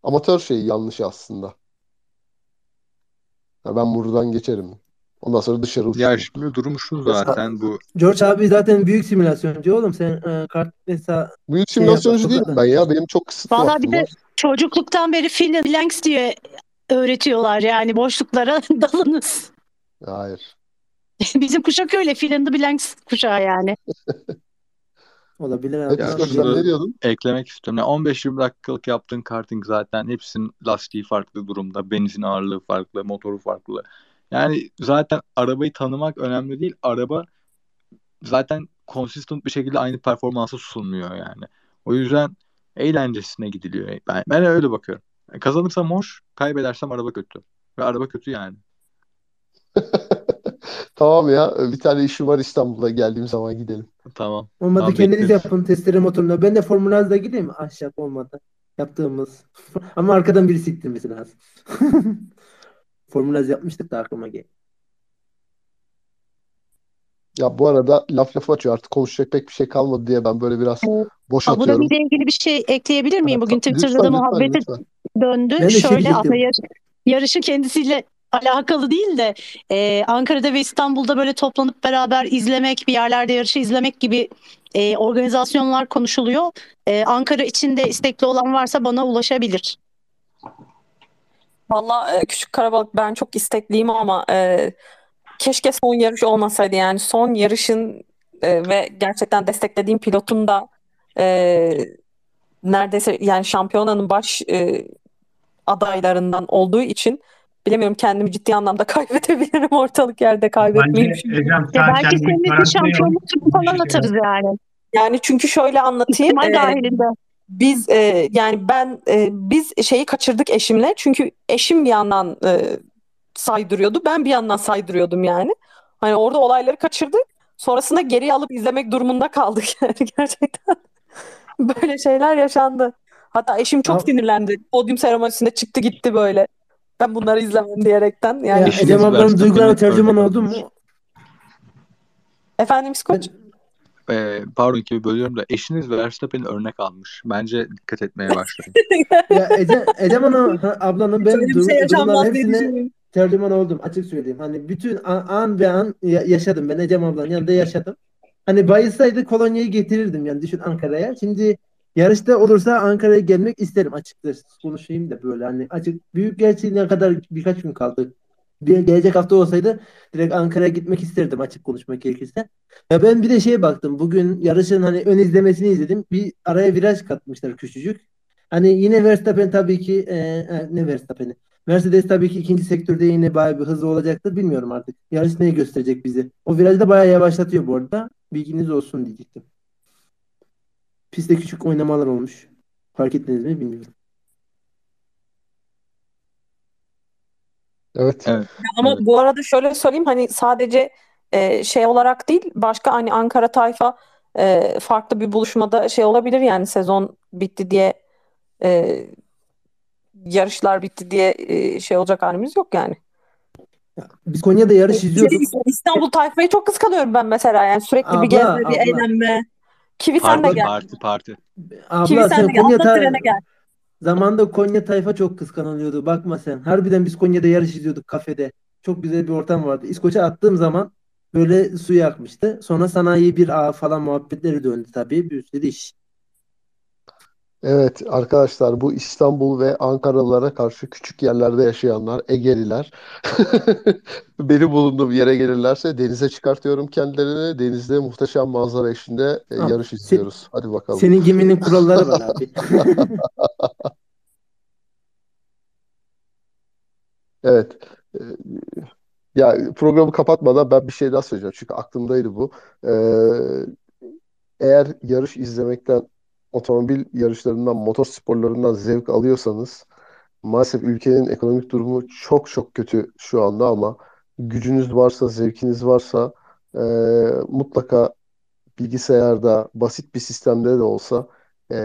amatör şey yanlış aslında. Ya ben buradan geçerim. Ondan sonra dışarı Ya uçurum. şimdi durum şu zaten bu. George abi zaten büyük simülasyoncu oğlum. Sen e, kart mesela Büyük Şey simülasyoncu bakalım. ben ya. Benim çok kısıtlı Vallahi vaktim bir de var. çocukluktan beri blanks diye öğretiyorlar yani boşluklara dalınız. Hayır. Bizim kuşak öyle the blanks kuşağı yani. olabilir abi. Ya ne diyordun? eklemek istiyorum. Yani 15-20 dakikalık yaptığın karting zaten hepsinin lastiği farklı durumda. Benzin ağırlığı farklı, motoru farklı. Yani zaten arabayı tanımak önemli değil. Araba zaten consistent bir şekilde aynı performansı sunmuyor yani. O yüzden eğlencesine gidiliyor. Ben, ben öyle bakıyorum. Kazanırsam hoş, kaybedersem araba kötü. Ve araba kötü yani. Tamam ya. Bir tane işim var İstanbul'da. Geldiğim zaman gidelim. Tamam. Olmadı Tamam, kendiniz bekleriz. yapın testere motoruna. Ben de Formula Az'da gideyim. Ahşap olmadı. Yaptığımız. Ama arkadan birisi ittirmesi lazım. Formula Az yapmıştık da aklıma geldi. Ya bu arada laf lafı açıyor. Artık konuşacak pek bir şey kalmadı diye ben böyle biraz boş Abu atıyorum. Dhabi ile ilgili bir şey ekleyebilir miyim? Bugün Twitter'da lütfen, da lütfen. döndü. Ben şey Şöyle diyecektim. aslında yarış, yarışın kendisiyle alakalı değil de e, Ankara'da ve İstanbul'da böyle toplanıp beraber izlemek, bir yerlerde yarışı izlemek gibi e, organizasyonlar konuşuluyor. E, Ankara içinde istekli olan varsa bana ulaşabilir. Valla e, küçük karabalık ben çok istekliyim ama e, keşke son yarış olmasaydı yani son yarışın e, ve gerçekten desteklediğim pilotun da e, neredeyse yani şampiyonanın baş e, adaylarından olduğu için bilemiyorum kendimi ciddi anlamda kaybedebilirim ortalık yerde kaybetmeyeyim Bence şimdi. Ecem Ya sen belki kendini senin için garantiye al. şampiyonluk turu falan atarız yani. Yani çünkü şöyle anlatayım. İhtimal e, dahilinde. Biz e, yani ben e, biz şeyi kaçırdık eşimle çünkü eşim bir yandan e, saydırıyordu ben bir yandan saydırıyordum yani. Hani orada olayları kaçırdık. Sonrasında geriye alıp izlemek durumunda kaldık yani gerçekten. Böyle şeyler yaşandı. Hatta eşim çok Abi- sinirlendi. Podyum seremonisinde çıktı gitti böyle. ben bunları izlemem diyerekten. Yani Ya Ecem ablanın duygularına tercüman oldun mu? efendim İskoç. Ben, Ee, pardon ki bölüyorum da eşiniz Verstappen'i örnek almış. Bence dikkat etmeye başlayın. ya Ecem, Ecem Ana- ha, ablanın ben Böyle bir dur- şey durumların hepsine tercüman oldum açık söyleyeyim. Hani bütün an, an ve an ya- yaşadım ben Ecem ablanın yanında yaşadım. Hani bayılsaydı kolonyayı getirirdim yani düşün Ankara'ya. Şimdi yarışta olursa Ankara'ya gelmek isterim açıkçası. Konuşayım da böyle hani açık büyük gerçi ne kadar birkaç gün kaldı. Gelecek hafta olsaydı direkt Ankara'ya gitmek isterdim açık konuşmak gerekirse. Ya ben bir de şeye baktım. Bugün yarışın hani ön izlemesini izledim. Bir araya viraj katmışlar küçücük. Hani yine Verstappen tabii ki e, e, ne Verstappen'i? Mercedes tabii ki ikinci sektörde yine bayağı bir hızlı olacaktır. Bilmiyorum artık. Yarış neyi gösterecek bize. O virajda bayağı yavaşlatıyor bu arada. Bilginiz olsun diyecektim. Pistte küçük oynamalar olmuş. Fark ettiniz mi bilmiyorum. Evet. Evet. Ama Evet. bu arada şöyle söyleyeyim hani sadece e, şey olarak değil başka hani Ankara tayfa e, farklı bir buluşmada şey olabilir yani sezon bitti diye e, yarışlar bitti diye e, şey olacak halimiz yok yani. Ya, biz Konya'da yarış Şey, izliyorduk. İstanbul tayfayı çok kıskanıyorum ben mesela yani sürekli bir Abla, gezme bir abla. eğlenme. Kivi sen de gel. parti parti. Kivi Abla sen sen de gel. Konya Atla ta- trene gel. Zamanında Konya tayfa çok kıskanılıyordu. Bakma sen. Harbiden biz Konya'da yarış izliyorduk kafede. Çok güzel bir ortam vardı. İskoç'a attığım zaman böyle suyu akmıştı. Sonra sanayi bir ağ falan muhabbetleri döndü tabii. Bir sürü iş. Evet arkadaşlar bu İstanbul ve Ankaralılara karşı küçük yerlerde yaşayanlar, Egeliler benim bulunduğum yere gelirlerse denize çıkartıyorum kendilerini. Denizde muhteşem manzara eşliğinde e, Abi, yarış izliyoruz. Hadi bakalım. senin geminin kuralları var abi. Evet. Ee, Ya programı kapatmadan ben bir şey daha söyleyeceğim. Çünkü aklımdaydı bu. Ee, eğer yarış izlemekten, otomobil yarışlarından, motor sporlarından zevk alıyorsanız maalesef ülkenin ekonomik durumu çok çok kötü şu anda ama gücünüz varsa, zevkiniz varsa e, mutlaka bilgisayarda basit bir sistemde de olsa e,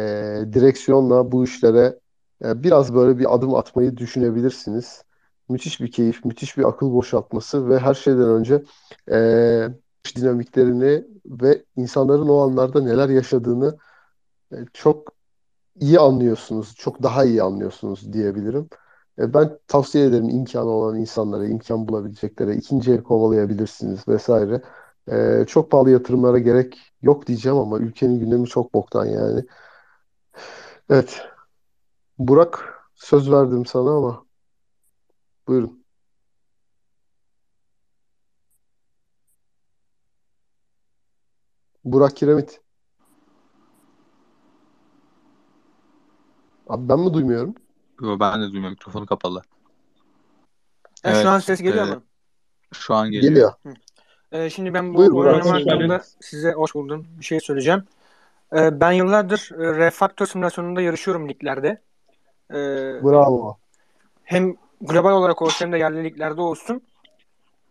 direksiyonla bu işlere e, biraz böyle bir adım atmayı düşünebilirsiniz. Müthiş bir keyif, müthiş bir akıl boşaltması ve her şeyden önce e, dinamiklerini ve insanların o anlarda neler yaşadığını çok iyi anlıyorsunuz, çok daha iyi anlıyorsunuz diyebilirim. E, ben tavsiye ederim imkanı olan insanlara, imkan bulabileceklere, ikinci el kovalayabilirsiniz vesaire. E, çok pahalı yatırımlara gerek yok diyeceğim ama ülkenin gündemi çok boktan yani. Evet, Burak söz verdim sana ama buyurun. Burak Kiremit. Abi ben mi duymuyorum? Yo, ben de duymuyorum. Mikrofonu kapalı. Ha, Evet, şu an ses geliyor e, mu? Şu an geliyor. Geliyor. Ee, şimdi ben bu Buyur oynama hakkında size hoş buldum. Bir şey söyleyeceğim. Ee, ben yıllardır e, Refactor simülasyonunda yarışıyorum liglerde. Ee, Bravo. hem global olarak olsun hem de yerli liglerde olsun.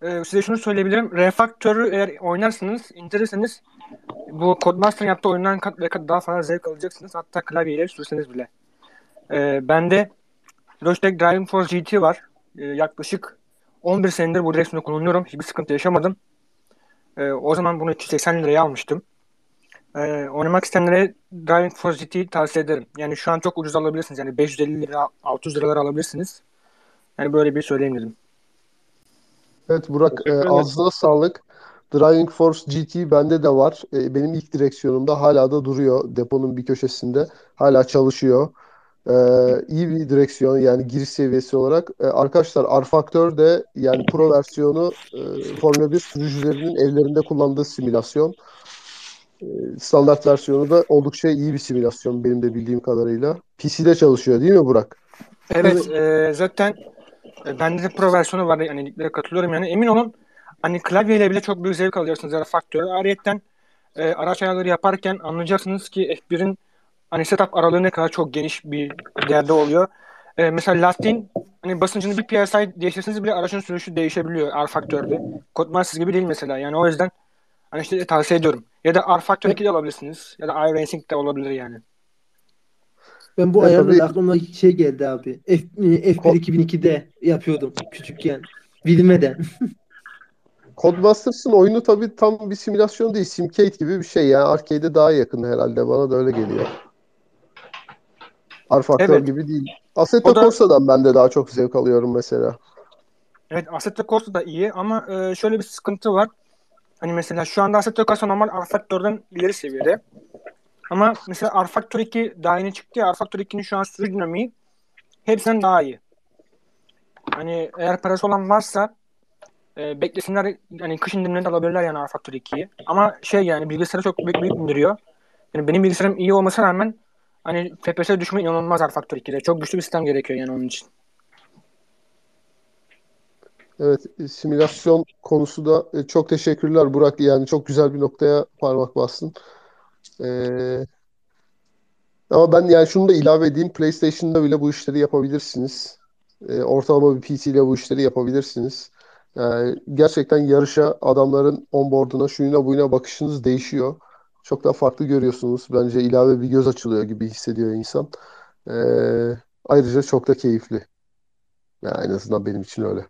Ee, size şunu söyleyebilirim. Refactor'u eğer oynarsınız, indirirseniz bu Codemaster'ın yaptığı oyundan kat ve kat daha fazla zevk alacaksınız. Hatta klavyeyle sürseniz bile. Ee, bende Logitech Driving Force GT var. Ee, yaklaşık 11 senedir bu direksiyonu kullanıyorum. Hiçbir sıkıntı yaşamadım. Ee, o zaman bunu 380 liraya almıştım. Ee, oynamak isteyenlere Driving Force GT'yi tavsiye ederim. Yani şu an çok ucuz alabilirsiniz. Yani 550 lira, 600 liralar alabilirsiniz. Yani böyle bir söyleyeyim dedim. Evet Burak, e, ağzına sağlık. Driving Force GT bende de var. E, benim ilk direksiyonumda hala da duruyor deponun bir köşesinde. Hala çalışıyor. E, iyi bir direksiyon yani giriş seviyesi olarak. E, arkadaşlar R-Factor de yani Pro versiyonu e, Formula 1 sürücülerinin evlerinde kullandığı simülasyon. E, standart versiyonu da oldukça iyi bir simülasyon benim de bildiğim kadarıyla. PC'de çalışıyor değil mi Burak? Evet, e, zaten e, bende de pro versiyonu var. Yani katılıyorum yani. Emin olun hani klavyeyle bile çok büyük zevk alacaksınız faktörü. Ayrıyeten e, araç ayarları yaparken anlayacaksınız ki F1'in hani setup aralığı ne kadar çok geniş bir yerde oluyor. E, mesela lastiğin hani basıncını bir PSI değiştirseniz bile aracın sürüşü değişebiliyor R faktörde. Codemasters gibi değil mesela. Yani o yüzden hani işte tavsiye ediyorum. Ya da R Factor 2 de alabilirsiniz. Ya da iRacing de olabilir yani. Ben bu Ya ayarla tabii- da aklıma şey geldi abi. F, F1 Ko- 2002'de yapıyordum küçükken. Bilmeden. Codemasters'ın oyunu tabii tam bir simülasyon değil. Simcade gibi bir şey. Yani arcade'e daha yakın herhalde. Bana da öyle geliyor. R-Factor Evet. gibi değil. Assetto da- Corsa'dan ben de daha çok zevk alıyorum mesela. Evet Assetto Corsa da iyi ama e, şöyle bir sıkıntı var. Hani mesela şu anda Assetto Corsa normal R-Factor'dan ileri seviyede. Ama mesela R-Factor 2 daha yeni çıktı ya R-Factor 2'nin şu an sürüş dinamiği hepsinden daha iyi. Hani eğer parası olan varsa e, beklesinler hani kış indirimlerinde alabilirler yani R-Factor 2'yi. Ama şey yani bilgisayarı çok büyük büyük indiriyor. Yani benim bilgisayarım iyi olmasına rağmen hani FPS düşme inanılmaz R-Factor 2'de. Çok güçlü bir sistem gerekiyor yani onun için. Evet, e, simülasyon konusu da e, çok teşekkürler Burak. Yani çok güzel bir noktaya parmak bastın. Ee, ama ben yani şunu da ilave edeyim. PlayStation'da bile bu işleri yapabilirsiniz. Ee, ortalama bir PC ile bu işleri yapabilirsiniz. Yani gerçekten yarışa adamların onboard'una, şuyuna buyuna bakışınız değişiyor. Çok daha farklı görüyorsunuz. Bence ilave bir göz açılıyor gibi hissediyor insan. Ee, ayrıca çok da keyifli. Yani en azından benim için öyle.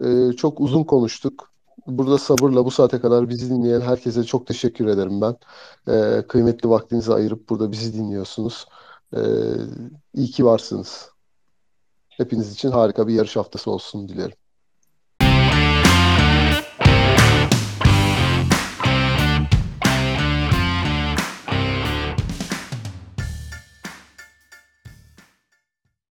Ee, çok uzun konuştuk. Burada sabırla bu saate kadar bizi dinleyen herkese çok teşekkür ederim ben. Ee, kıymetli vaktinizi ayırıp burada bizi dinliyorsunuz. Ee, iyi ki varsınız. Hepiniz için harika bir yarış haftası olsun dilerim.